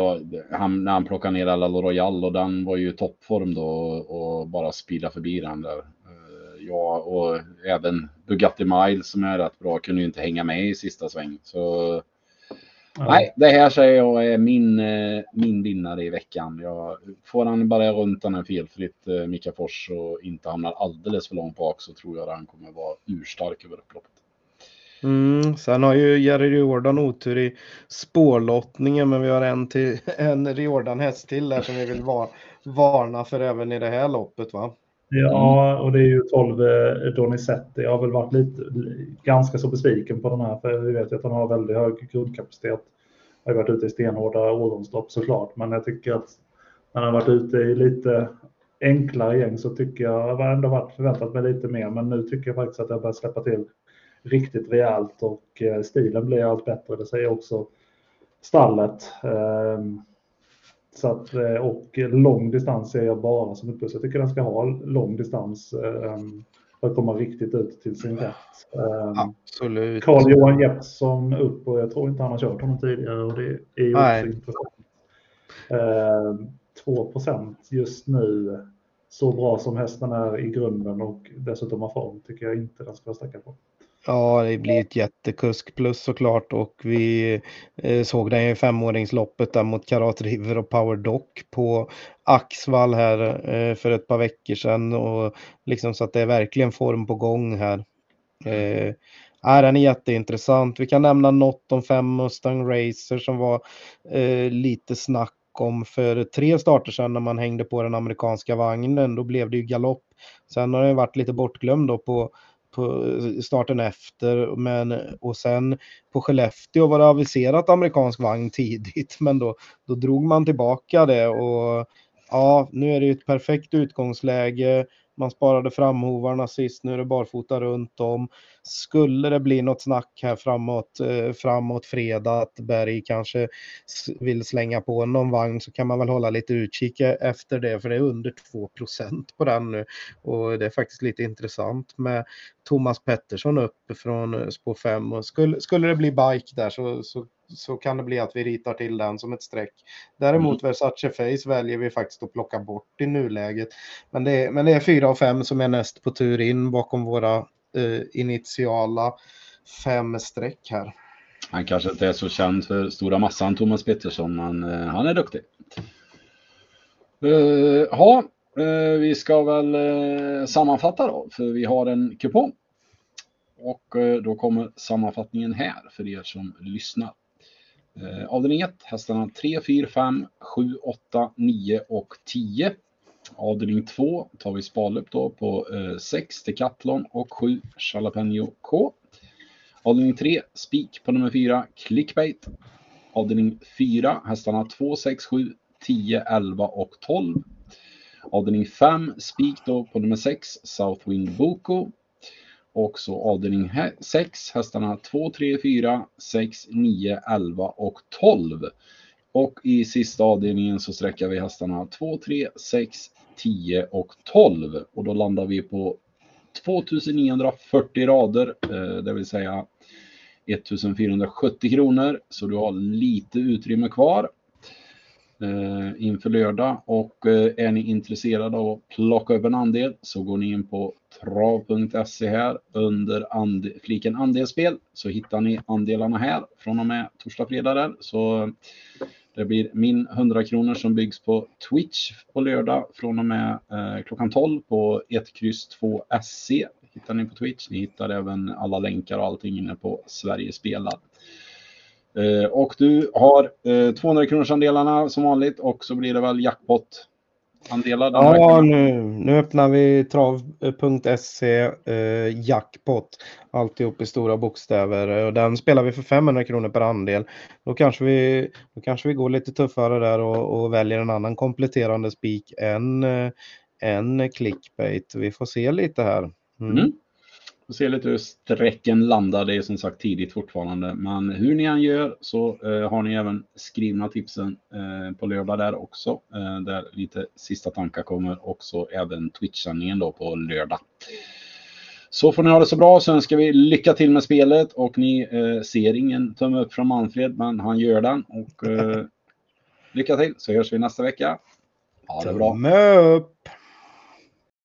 han, när han plockade ner alla Royal och den var ju toppform då och, och bara spida förbi den där. Eh, ja, och även Bugatti Miles som är rätt bra kunde ju inte hänga med i sista sväng. Så Nej, det här säger jag är min, eh, min vinnare i veckan. Jag, får han bara runt den här felfritt, eh, Mika Fors, och inte hamnar alldeles för långt bak så tror jag att han kommer vara urstark över upploppet. Mm, sen har ju Jerry Riordan otur i spårlottningen, men vi har en, till, en Riordan-häst till där som vi vill var, varna för även i det här loppet va? Ja, och det är ju 12 eh, Donizetti. Jag har väl varit lite, ganska så besviken på den här, för vi vet ju att han har väldigt hög grundkapacitet. Jag har varit ute i stenhårda årgångslopp såklart, men jag tycker att när han har varit ute i lite enklare gäng så tycker jag, jag har ändå varit förväntat mig lite mer, men nu tycker jag faktiskt att jag börjar släppa till riktigt rejält och eh, stilen blir allt bättre. Det säger också stallet. Ehm, så att, eh, och lång distans ser jag bara som ett plus. Jag tycker den ska ha lång distans um, för att komma riktigt ut till sin rätt. Um, Absolut. Carl Johan Jeppsson upp och jag tror inte han har kört honom tidigare och det är ju också intressant. Uh, 2 just nu, så bra som hästen är i grunden och dessutom har form, tycker jag inte den ska sträcka på. Ja, det blir ett jättekusk plus såklart och vi eh, såg den i femåringsloppet där mot Karat River och Power Dock på Axvall här eh, för ett par veckor sedan och liksom så att det är verkligen form på gång här. Eh, Ja, den är jätteintressant. Vi kan nämna något om fem Mustang Racer som var eh, lite snack bakom för tre starter sedan när man hängde på den amerikanska vagnen. Då blev det ju galopp. Sen har den varit lite bortglömd då på, på eh, starten efter. Men, och sen på Skellefteå var det aviserat amerikansk vagn tidigt, men då, då drog man tillbaka det. Och ja, nu är det ett perfekt utgångsläge. Man sparade framhovarna sist, nu är det barfota runt om. Skulle det bli något snack här framåt, eh, framåt fredag att Berg kanske vill slänga på någon vagn så kan man väl hålla lite utkik efter det för det är under 2% på den nu. Och det är faktiskt lite intressant med Thomas Pettersson upp från spår 5 och skulle, skulle det bli bike där så, så så kan det bli att vi ritar till den som ett streck. Däremot mm. Versace Face väljer vi faktiskt att plocka bort i nuläget. Men det är, men det är 4 och 5 som är näst på tur in bakom våra eh, Eh, initiala fem streck här. Han kanske inte är så känd för stora massan Thomas Pettersson, men eh, han är duktig. Eh, ja, uh, vi ska väl uh, sammanfatta då, för vi har en kupong. Och då kommer sammanfattningen här för er som lyssnar. Avdelning 1, hästarna 3, 4, 5, 7, 8, 9 och 10. Avdelning 2 tar vi spalöp då på eh, 6 Decathlon och 7 Jalapeno K. Avdelning 3, spik på nummer 4, Clickbait. Avdelning 4, hästarna 2, 6, 7, 10, 11 och 12. Avdelning 5, spik då på nummer 6, Southwind Boko. Och så avdelning 6, hästarna 2, 3, 4, 6, 9, 11 och 12. Och i sista avdelningen så sträcker vi hästarna 2, 3, 6, 10 och 12. Och då landar vi på 2940 rader, eh, det vill säga 1470 kronor. Så du har lite utrymme kvar eh, inför lördag. Och eh, är ni intresserade av att plocka upp en andel så går ni in på trav.se här under and fliken andelsspel så hittar ni andelarna här från och med torsdag, fredag där. Så det blir min 100 kronor som byggs på Twitch på lördag från och med eh, klockan 12 på 1X2SC Hittar ni på Twitch. Ni hittar även alla länkar och allting inne på Sverige spelar. Eh, och du har eh, 200 kronors andelarna som vanligt och så blir det väl jackpot andelar? Ja, nu, nu öppnar vi trav.se eh, jackpot. Alltihop i stora bokstäver. Och den spelar vi för 500 kronor per andel. Då kanske vi, då kanske vi går lite tuffare där och, och väljer en annan kompletterande spik än, eh, än clickbait. Vi får se lite här. Mm. Mm. Får se lite hur strecken landar. Det är som sagt tidigt fortfarande. Men hur ni än gör så eh, har ni även skrivna tipsen eh, på lördag där också. Eh, där lite sista tankar kommer. Också även Twitch-sändningen då på lördag. Så får ni ha det så bra så önskar vi lycka till med spelet och ni eh, ser ingen tumme upp från Manfred men han gör den. Och eh, lycka till så hörs vi nästa vecka. Ha det bra. Tumme upp!